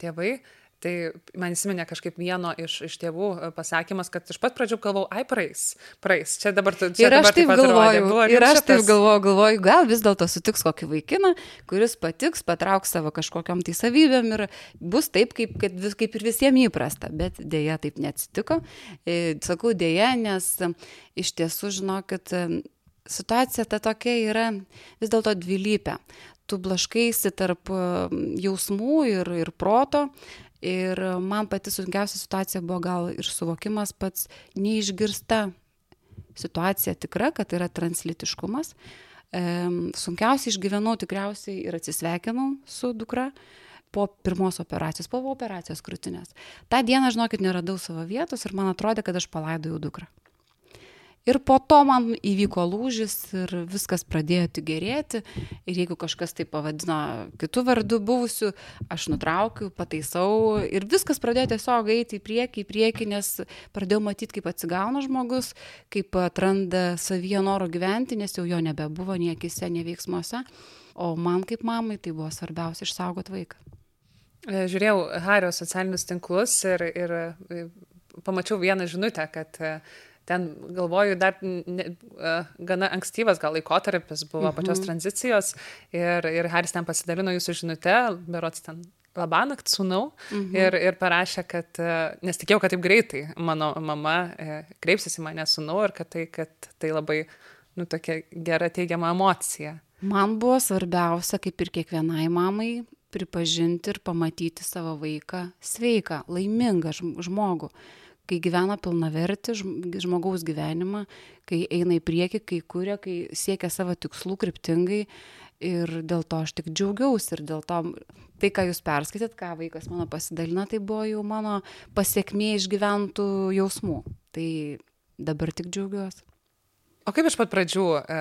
tėvai. Tai man įsiminė kažkaip vieno iš, iš tėvų pasakymas, kad iš pat pradžių galvojau, ai praeis, praeis. Čia dabar tu čia ir aš taip galvoju. Ir aš šitas... taip galvoju, galvoju, gal vis dėlto sutiks kokį vaikiną, kuris patiks, patrauks savo kažkokiam tai savybėm ir bus taip, kaip, kad, kaip ir visiems įprasta. Bet dėja taip neatsitiko. Sakau dėja, nes iš tiesų, žinokit, situacija ta tokia yra vis dėlto dvilypė. Tu blaškaisi tarp jausmų ir, ir proto. Ir man pati sunkiausia situacija buvo gal ir suvokimas pats neišgirsta situacija tikra, kad yra translitiškumas. Sunkiausiai išgyvenau tikriausiai ir atsisveikinau su dukra po pirmos operacijos, po operacijos krūtinės. Ta diena, žinokit, neradau savo vietos ir man atrodė, kad aš palaidojau dukrą. Ir po to man įvyko lūžis ir viskas pradėjo tik gerėti. Ir jeigu kažkas tai pavadino kitų vardų buvusių, aš nutraukiu, pataisau. Ir viskas pradėjo tiesiog eiti į priekį, į priekį, nes pradėjau matyti, kaip atsigauna žmogus, kaip atranda savyje noro gyventi, nes jau jo nebebuvo nei akise, nei veiksmuose. O man kaip mamai tai buvo svarbiausia išsaugoti vaiką. E, žiūrėjau Hario socialinius tinklus ir, ir e, pamačiau vieną žinutę, kad ten galvoju dar ne, gana ankstyvas gal laikotarpis buvo mhm. pačios tranzicijos ir, ir Haris ten pasidalino jūsų žinutę, berots ten labanakt sūnau mhm. ir, ir parašė, kad, nes tikėjau, kad taip greitai mano mama uh, kreipsis į mane sūnau ir kad tai, kad tai labai, nu, tokia gera teigiama emocija. Man buvo svarbiausia, kaip ir kiekvienai mamai, pripažinti ir pamatyti savo vaiką sveiką, laimingą žmogų kai gyvena pilnavertį žmogaus gyvenimą, kai eina į priekį, kai kuria, kai siekia savo tikslų kryptingai. Ir dėl to aš tik džiaugiausi ir dėl to tai, ką jūs perskaitėt, ką vaikas mano pasidalina, tai buvo jau mano pasiekmė išgyventų jausmų. Tai dabar tik džiaugiuosi. O kaip iš pat pradžių e,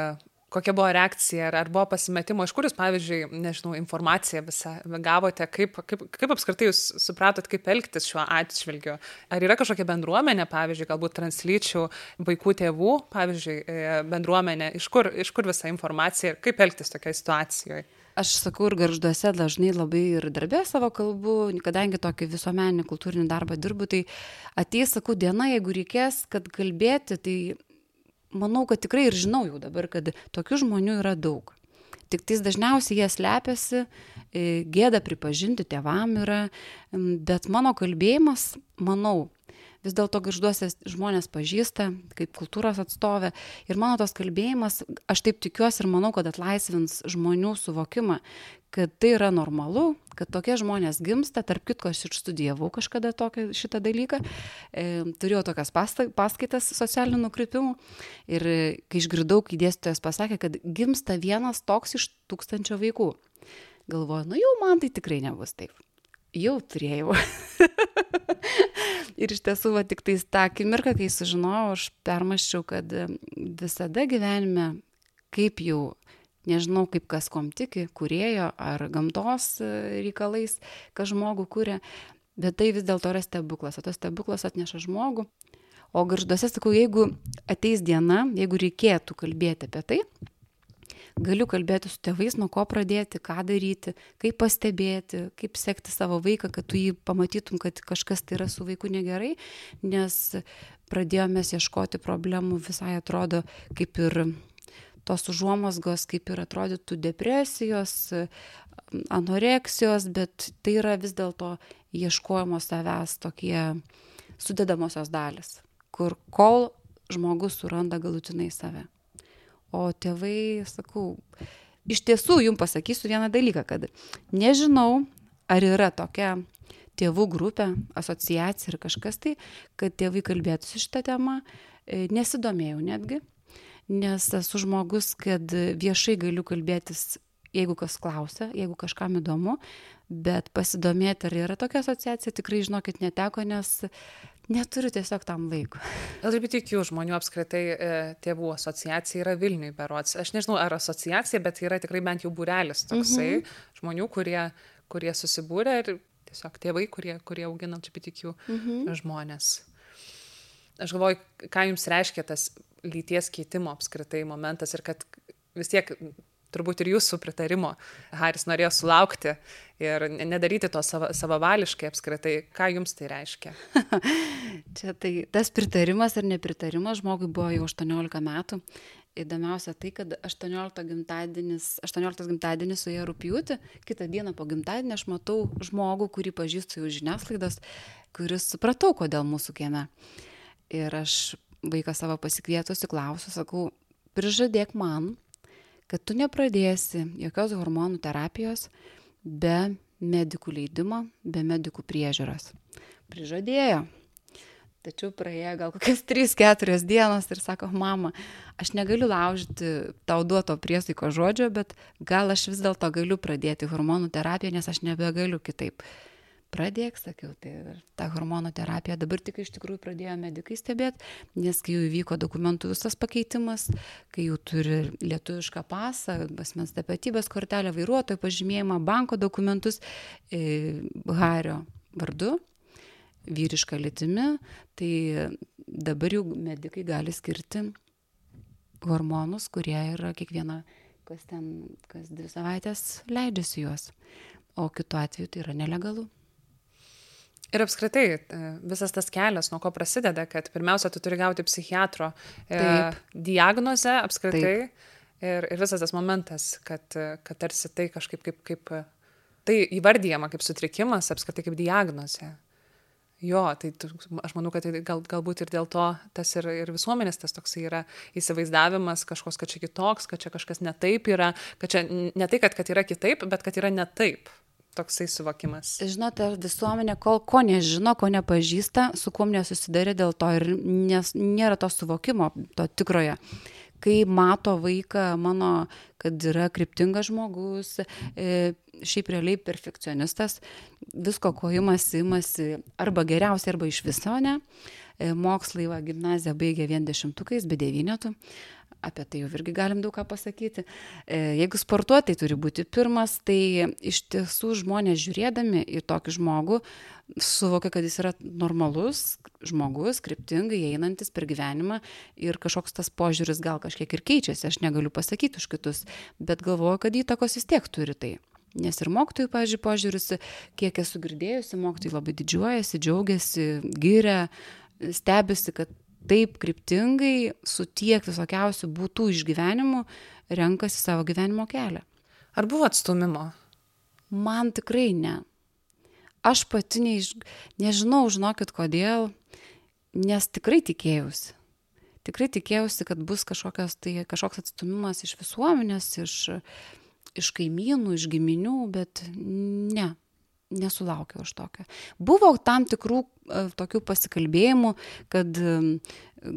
kokia buvo reakcija, ar, ar buvo pasimetimo, iš kur jūs, pavyzdžiui, nežinau, informaciją visą gavote, kaip, kaip, kaip apskritai jūs supratot, kaip elgtis šiuo atžvilgiu. Ar yra kažkokia bendruomenė, pavyzdžiui, galbūt translyčių vaikų tėvų, pavyzdžiui, e, bendruomenė, iš kur, iš kur visa informacija ir kaip elgtis tokioje situacijoje? Aš sakau ir garžduose dažnai labai ir darbė savo kalbų, kadangi tokį visuomeninį kultūrinį darbą dirbu, tai ateis, sakau, diena, jeigu reikės, kad kalbėti, tai manau, kad tikrai ir žinau jau dabar, kad tokių žmonių yra daug. Tik tais dažniausiai jie slepiasi, e, gėda pripažinti tėvam yra, bet mano kalbėjimas, manau, vis dėlto garžduose žmonės pažįsta kaip kultūros atstovė ir mano tas kalbėjimas, aš taip tikiuosi ir manau, kad atlaisvins žmonių suvokimą, kad tai yra normalu, kad tokie žmonės gimsta, tarp kitko aš ir studijavau kažkada tokią, šitą dalyką, e, turėjau tokias paskaitas socialinių nukrypimų ir kai išgirdau, kai dėstytojas pasakė, kad gimsta vienas toks iš tūkstančio vaikų, galvoju, nu jau man tai tikrai nebus taip jau turėjau. ir iš tiesų, va, tik tais tą akimirką, kai sužinojau, aš permaščiau, kad visada gyvenime, kaip jau, nežinau, kaip kas kom tiki, kurėjo ar gamtos e, reikalais, kas žmogų kūrė, bet tai vis dėlto yra stebuklas, o tas stebuklas atneša žmogų. O garžduose sakau, jeigu ateis diena, jeigu reikėtų kalbėti apie tai, galiu kalbėti su tėvais, nuo ko pradėti, ką daryti, kaip pastebėti, kaip sekti savo vaiką, kad tu jį pamatytum, kad kažkas tai yra su vaiku negerai, nes pradėjome ieškoti problemų visai atrodo kaip ir tos užuomasgos, kaip ir atrodytų depresijos, anoreksijos, bet tai yra vis dėlto ieškojimo savęs tokie sudedamosios dalis, kur kol žmogus suranda galutinai save. O tėvai, sakau, iš tiesų jums pasakysiu vieną dalyką, kad nežinau, ar yra tokia tėvų grupė, asociacija ir kažkas tai, kad tėvai kalbėtų šitą temą, e, nesidomėjau netgi, nes esu žmogus, kad viešai galiu kalbėtis, jeigu kas klausia, jeigu kažkam įdomu, bet pasidomėti, ar yra tokia asociacija, tikrai žinokit neteko, nes Neturiu tiesiog tam laiko. LGBTQ žmonių apskritai e, tėvų asociacija yra Vilniui berots. Aš nežinau, ar asociacija, bet yra tikrai bent jau būrelis toksai -hmm. žmonių, kurie, kurie susibūrė ir tiesiog tėvai, kurie, kurie augina LGBTQ -hmm. žmonės. Aš galvoju, ką jums reiškia tas lyties keitimo apskritai momentas ir kad vis tiek turbūt ir jūsų pritarimo Haris norėjo sulaukti ir nedaryti to savo, savavališkai apskritai. Ką jums tai reiškia? Čia tai tas pritarimas ar nepritarimas žmogui buvo jau 18 metų. Įdomiausia tai, kad 18 gimtadienis, 18 gimtadienis su ja rūpjūti, kitą dieną po gimtadienį aš matau žmogų, kurį pažįstu jau žiniasklaidos, kuris supratau, kodėl mūsų kieme. Ir aš vaiką savo pasikvietusi klausiu, sakau, prižadėk man, kad tu nepradėsi jokios hormonų terapijos be medikų leidimo, be medikų priežiūros. Prižadėjo. Tačiau praėjo gal kokias 3-4 dienos ir sako, mama, aš negaliu laužyti tau duoto priesaiko žodžio, bet gal aš vis dėlto galiu pradėti hormonų terapiją, nes aš nebegaliu kitaip. Pradėk, sakiau, tai ta hormonų terapija dabar tik iš tikrųjų pradėjo medikai stebėti, nes kai jau įvyko dokumentų visas pakeitimas, kai jau turi lietuvišką pasą, asmens tapatybės kortelę, vairuotojo pažymėjimą, banko dokumentus, e, Hario vardu, vyrišką lytimi, tai dabar jau medikai gali skirti hormonus, kurie yra kiekvieną, kas ten, kas dvi savaitės leidžiasi juos. O kitu atveju tai yra nelegalu. Ir apskritai, e, visas tas kelias, nuo ko prasideda, kad pirmiausia, tu turi gauti psichiatro e, Taip. diagnozę apskritai. Taip. Ir, ir visas tas momentas, kad, kad tarsi tai kažkaip kaip, kaip tai įvardyjama kaip sutrikimas, apskritai kaip diagnozė. Jo, tai tu, aš manau, kad tai gal, galbūt ir dėl to tas ir, ir visuomenės tas toks yra įsivaizdavimas kažkoks, kad čia kitoks, kad čia kažkas ne taip yra, kad čia ne tai, kad, kad yra kitaip, bet kad yra ne taip toksai suvokimas. Žinote, visuomenė, kol ko nežino, ko nepažįsta, su kuom nesusidarė dėl to ir nes, nėra to suvokimo, to tikroje. Kai mato vaiką mano, kad yra kryptingas žmogus, e, šiaip realiai perfekcionistas, visko, ko imasi, imasi arba geriausiai, arba iš viso ne. E, mokslai, va, gimnaziją baigė vien dešimtukais, be devynetų apie tai jau irgi galim daug ką pasakyti. E, jeigu sportuoti, tai turi būti pirmas, tai iš tiesų žmonės žiūrėdami į tokį žmogų suvokia, kad jis yra normalus žmogus, kryptingai einantis per gyvenimą ir kažkoks tas požiūris gal kažkiek ir keičiasi, aš negaliu pasakyti už kitus, bet galvoju, kad įtakos vis tiek turi tai. Nes ir mokytojų, pažiūrėjau, požiūris, kiek esu girdėjusi, mokytojai labai didžiuojasi, džiaugiasi, giria, stebisi, kad taip kryptingai, su tiek visokiausių būtų išgyvenimų, renkasi savo gyvenimo kelią. Ar buvo atstumimo? Man tikrai ne. Aš pati neiš... nežinau, žinokit, kodėl, nes tikrai tikėjausi. Tikrai tikėjausi, kad bus kažkokios, tai, kažkoks atstumimas iš visuomenės, iš, iš kaimynų, iš giminių, bet ne, nesulaukiau aš tokio. Buvo tam tikrų e, tokių pasikalbėjimų, kad e,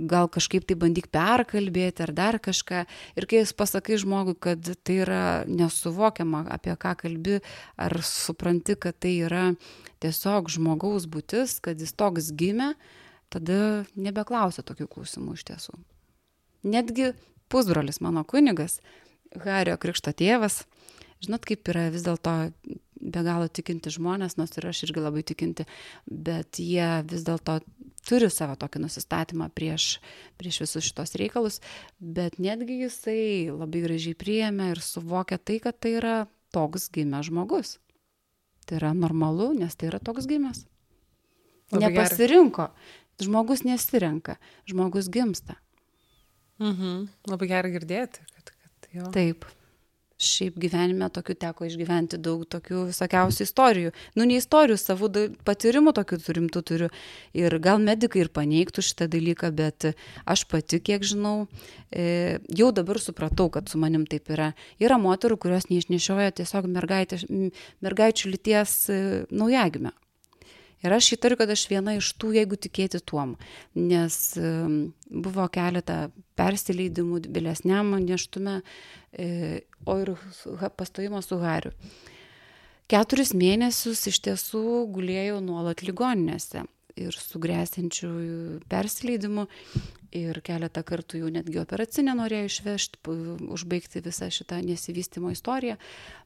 gal kažkaip tai bandyk perkalbėti ar dar kažką. Ir kai jūs pasakai žmogui, kad tai yra nesuvokiama, apie ką kalbi, ar supranti, kad tai yra tiesiog žmogaus būtis, kad jis toks gimė, tada nebeklausia tokių klausimų iš tiesų. Netgi pusbrolis mano kunigas, Hario krikšto tėvas, žinot, kaip yra vis dėlto be galo tikinti žmonės, nors ir aš irgi labai tikinti, bet jie vis dėlto turi savo tokį nusistatymą prieš, prieš visus šitos reikalus, bet netgi jisai labai gražiai priėmė ir suvokė tai, kad tai yra toks gimęs žmogus. Tai yra normalu, nes tai yra toks gimęs. Labai Nepasirinko. Gerai. Žmogus nesirenka, žmogus gimsta. Mhm. Labai gerai girdėti, kad, kad jo. Taip šiaip gyvenime tokių teko išgyventi daug tokių visokiausių istorijų. Nu, ne istorijų, savų patyrimų tokių rimtų turiu. Ir gal medikai ir paneigtų šitą dalyką, bet aš pati, kiek žinau, e, jau dabar supratau, kad su manim taip yra. Yra moterų, kurios neišnešioja tiesiog mergaičių lyties e, naujagimę. Ir aš įtariu, kad aš viena iš tų, jeigu tikėti tuom, nes buvo keletą persileidimų vėlesniam neštume, e, o ir pastojimo su Hariu. Keturis mėnesius iš tiesų gulėjau nuolat ligoninėse ir su grėsinčiu persileidimu ir keletą kartų jau netgi operacinę norėjau išvežti, užbaigti visą šitą nesivystimo istoriją,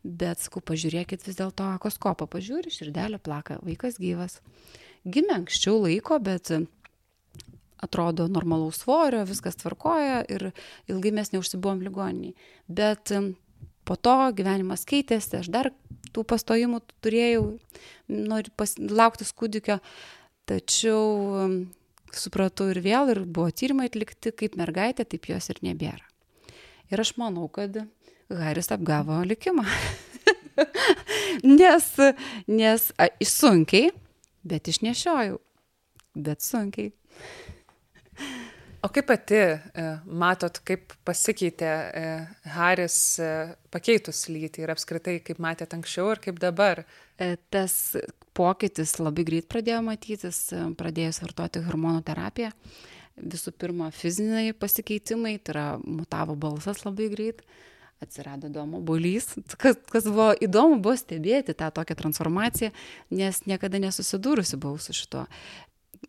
bet sakau, pažiūrėkit vis dėlto akoskopą, pažiūri, širdelė plaka, vaikas gyvas. Gimė anksčiau laiko, bet atrodo normalaus svorio, viskas tvarkoja ir ilgai mes neužsibuvom ligoniniai. Bet po to gyvenimas keitėsi, aš dar tų pastojimų turėjau, noriu lauktis kūdikio, tačiau supratau ir vėl, ir buvo tyrimai atlikti, kaip mergaitė, taip jos ir nebėra. Ir aš manau, kad Haris apgavo likimą. nes, nes a, sunkiai, bet išnešiojau. Bet sunkiai. O kaip pati e, matot, kaip pasikeitė e, Haris e, pakeitus lytį ir apskritai, kaip matėt anksčiau ir kaip dabar? Tas pokytis labai greit pradėjo matytis, pradėjus vartoti hormonų terapiją. Visų pirma, fiziniai pasikeitimai, tai yra mutavo balsas labai greit, atsirado įdomu bolys. Kas, kas buvo įdomu, buvo stebėti tą tokią transformaciją, nes niekada nesusidūrusi buvau su šituo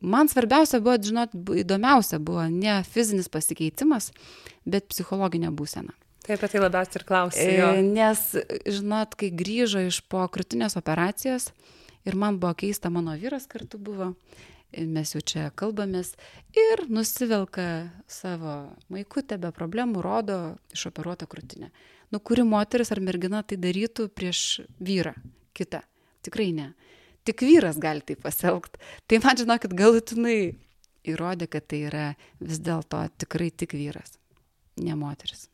man svarbiausia buvo, žinot, įdomiausia buvo ne fizinis pasikeitimas, bet psichologinė būsena. Taip, apie tai labiausiai ir klausiu. E, nes, žinot, kai grįžo iš po krūtinės operacijos ir man buvo keista, mano vyras kartu buvo, mes jau čia kalbamės ir nusivelka savo maikutę be problemų, rodo išoperuotą krūtinę. Nu, kuri moteris ar mergina tai darytų prieš vyrą kitą? Tikrai ne tik vyras gali taip pasielgt. Tai man žinokit, galutinai įrodė, kad tai yra vis dėlto tikrai tik vyras, ne moteris.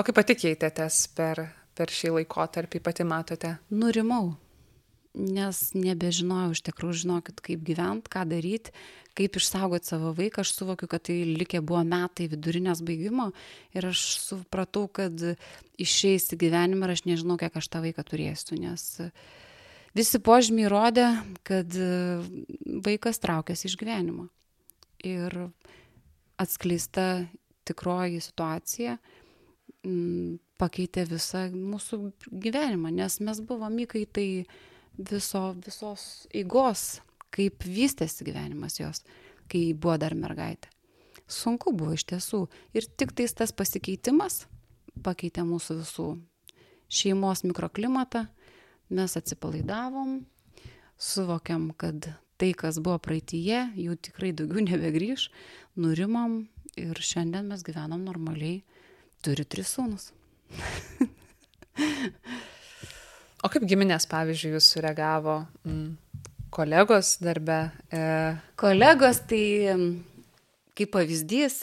O kaip pati keitėtės per, per šį laikotarpį, pati matote? Nurimau, nes nebežinojau iš tikrųjų, žinokit, kaip gyventi, ką daryti, kaip išsaugoti savo vaiką. Aš suvokiu, kad tai likė buvo metai vidurinės baigimo ir aš supratau, kad išeis į gyvenimą ir aš nežinau, kiek aš tą vaiką turėsiu, nes visi požymiai rodė, kad vaikas traukėsi iš gyvenimo. Ir atskleista tikroji situacija pakeitė visą mūsų gyvenimą, nes mes buvome įkaitai viso, visos eigos, kaip vystėsi gyvenimas jos, kai buvo dar mergaitė. Sunku buvo iš tiesų. Ir tik tais tas pasikeitimas pakeitė mūsų visų šeimos mikroklimatą, mes atsipalaidavom, suvokiam, kad tai, kas buvo praeitie, jau tikrai daugiau nebegrįž, nurimam ir šiandien mes gyvenam normaliai, turi tris sūnus. o kaip giminės, pavyzdžiui, jūs sureagavo mm, kolegos darbe? E... Kolegos, tai kaip pavyzdys,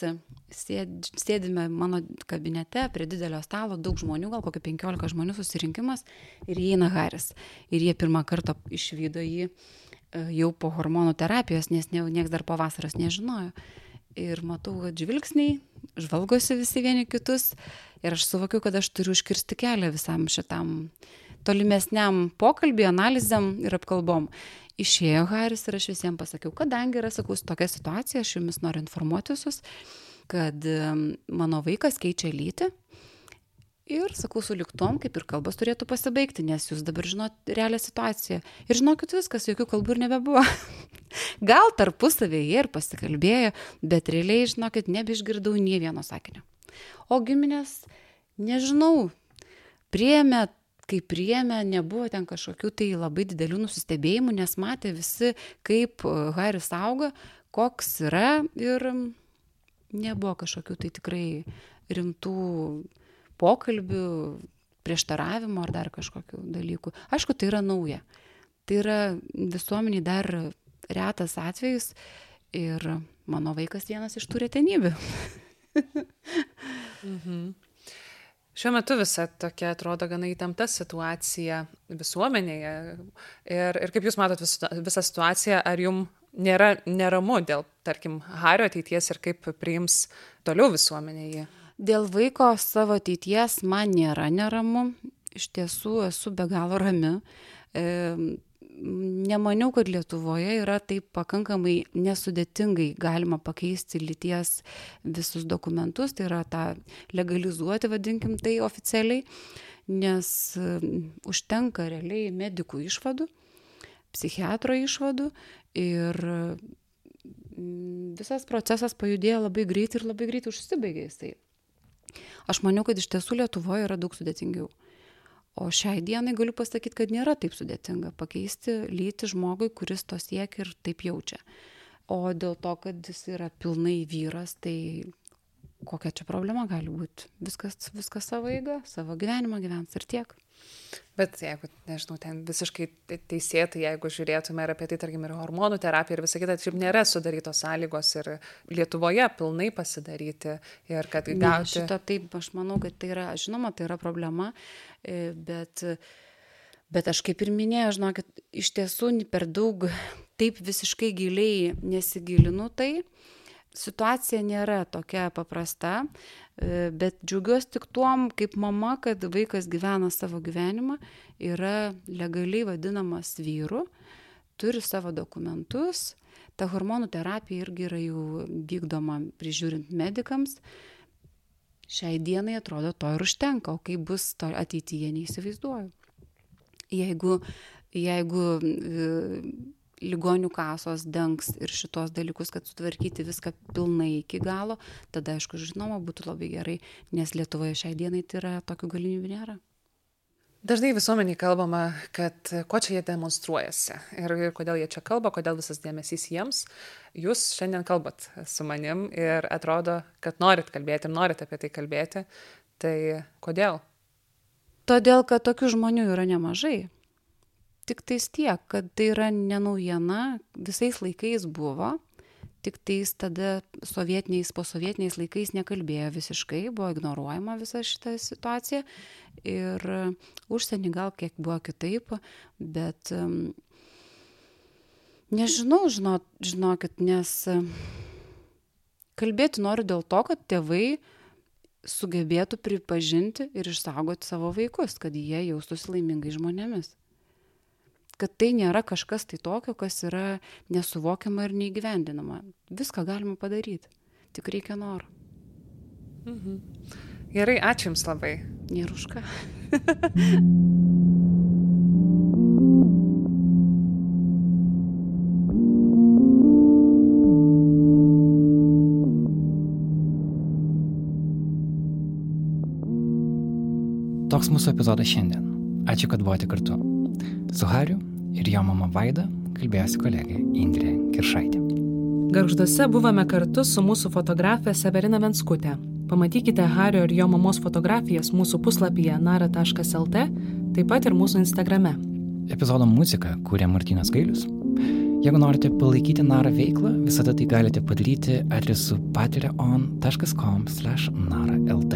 sėd, sėdime mano kabinete prie didelio stalo, daug žmonių, gal kokie 15 žmonių susirinkimas ir įeina Haris. Ir jie pirmą kartą išvydo jį e, jau po hormonų terapijos, nes ne, niekas dar po vasaros nežinojo. Ir matau, kad žvilgsniai žvalgosi visi vieni kitus ir aš suvokiu, kad aš turiu užkirsti kelią visam šitam tolimesniam pokalbį, analizėm ir apkalbom. Išėjo Haris ir aš visiems pasakiau, kadangi yra, sakau, tokia situacija, aš jumis noriu informuoti visus, kad mano vaikas keičia lytį. Ir sakau, su liktom, kaip ir kalbos turėtų pasibaigti, nes jūs dabar žinot realią situaciją. Ir žinokit viskas, jokių kalbų ir nebebuvo. Gal tarpusavėje ir pasikalbėjo, bet realiai, žinokit, nebeišgirdau nie vieno sakinio. O giminės, nežinau, priemė, kai priemė, nebuvo ten kažkokių tai labai didelių nusistebėjimų, nes matė visi, kaip e, Haris auga, koks yra ir nebuvo kažkokių tai tikrai rimtų pokalbių, prieštaravimo ar dar kažkokių dalykų. Aišku, tai yra nauja. Tai yra visuomeniai dar retas atvejis ir mano vaikas vienas iš tų retenybių. mhm. Šiuo metu visa tokia atrodo gana įtempta situacija visuomenėje. Ir, ir kaip Jūs matot visą, visą situaciją, ar Jums nėra neramu dėl, tarkim, Hario ateities ir kaip priims toliau visuomenė jį? Dėl vaiko savo ateities man nėra neramu. Iš tiesų esu be galo rami. E, nemaniau, kad Lietuvoje yra taip pakankamai nesudėtingai galima pakeisti lyties visus dokumentus, tai yra tą legalizuoti, vadinkim tai oficialiai, nes užtenka realiai medikų išvadų, psichiatro išvadų ir visas procesas pajudėjo labai greit ir labai greit užsibaigė jisai. Aš maniau, kad iš tiesų Lietuvoje yra daug sudėtingiau. O šiai dienai galiu pasakyti, kad nėra taip sudėtinga pakeisti lytį žmogui, kuris to siekia ir taip jaučia. O dėl to, kad jis yra pilnai vyras, tai kokia čia problema gali būti? Viskas, viskas savo eiga, savo gyvenimą gyvens ir tiek. Bet jeigu, nežinau, ten visiškai teisėtai, jeigu žiūrėtume ir apie tai, tarkim, ir hormonų terapija ir visą kitą, šiaip nėra sudarytos sąlygos ir Lietuvoje pilnai pasidaryti ir kad gauti. Ne, šito taip, aš manau, kad tai yra, žinoma, tai yra problema, e, bet, bet aš kaip ir minėjau, žinokit, iš tiesų per daug taip visiškai giliai nesigilinu tai situacija nėra tokia paprasta, e, bet džiaugiuosi tik tuom, kaip mama, kad vaikas gyvena savo gyvenimą, yra legaliai vadinamas vyru, turi savo dokumentus, ta hormonų terapija irgi yra jau vykdoma prižiūrint medikams. Šiai dienai atrodo to ir užtenka, o kaip bus to ateityje neįsivaizduoju. Jeigu, jeigu e, ligonių kasos dengs ir šitos dalykus, kad sutvarkyti viską pilnai iki galo, tada aišku, žinoma, būtų labai gerai, nes Lietuvoje šiai dienai tai yra tokių galimybių nėra. Dažnai visuomeniai kalbama, kad ko čia jie demonstruojasi ir, ir kodėl jie čia kalba, kodėl visas dėmesys jiems. Jūs šiandien kalbat su manim ir atrodo, kad norit kalbėti ir norit apie tai kalbėti. Tai kodėl? Todėl, kad tokių žmonių yra nemažai tiktais tiek kad tai yra ne naujiena visais laikais buvo tiktais tada sovietiniais posovietiniais laikais nekalbėjo visiškai buvo ignoruojama visa šita situacija ir užsieny gal kiek buvo kitaip bet nežinau žinot žinokit nes kalbėti noriu dėl to kad tėvai sugebėtų pripažinti ir išsaugoti savo vaikus kad jie jaustųsi laimingais žmonėmis kad tai nėra kažkas tai tokio, kas yra nesuvokiama ir neįgyvendinama. Viską galima padaryti, tik reikia noro. Mhm. Gerai, ačiū Jums labai. Nėra už ką. Toks mūsų epizodas šiandien. Ačiū, kad buvote kartu. Su Hariu ir jo mama Vaida kalbėjosi kolegė Indrė Kiršaitė. Garžduose buvome kartu su mūsų fotografė Severina Venskutė. Pamatykite Hario ir jo mamos fotografijas mūsų puslapyje nara.lt, taip pat ir mūsų Instagrame. Epizodo muziką kūrė Martinas Gailius. Jeigu norite palaikyti Nara veiklą, visada tai galite padaryti adresu patreon.com/nara.lt.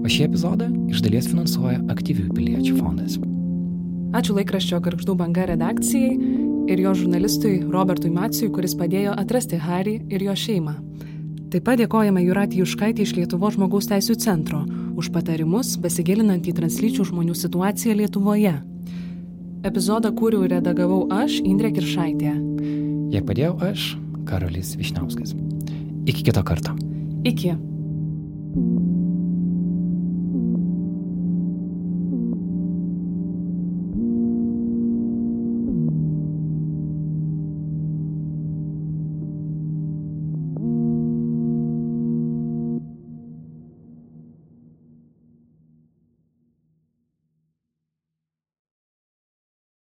O šį epizodą iš dalies finansuoja aktyvių piliečių fondas. Ačiū laikraščio Karkšdų banga redakcijai ir jo žurnalistui Robertui Macijui, kuris padėjo atrasti Harį ir jo šeimą. Taip pat dėkojame Juratį Juškaitį iš Lietuvo žmogaus teisų centro už patarimus besigilinant į translyčių žmonių situaciją Lietuvoje. Epizodą kūriau ir redagavau aš, Indrė Kiršaitė. Jei padėjau aš, Karolis Višnauskas. Iki kito karto. Iki.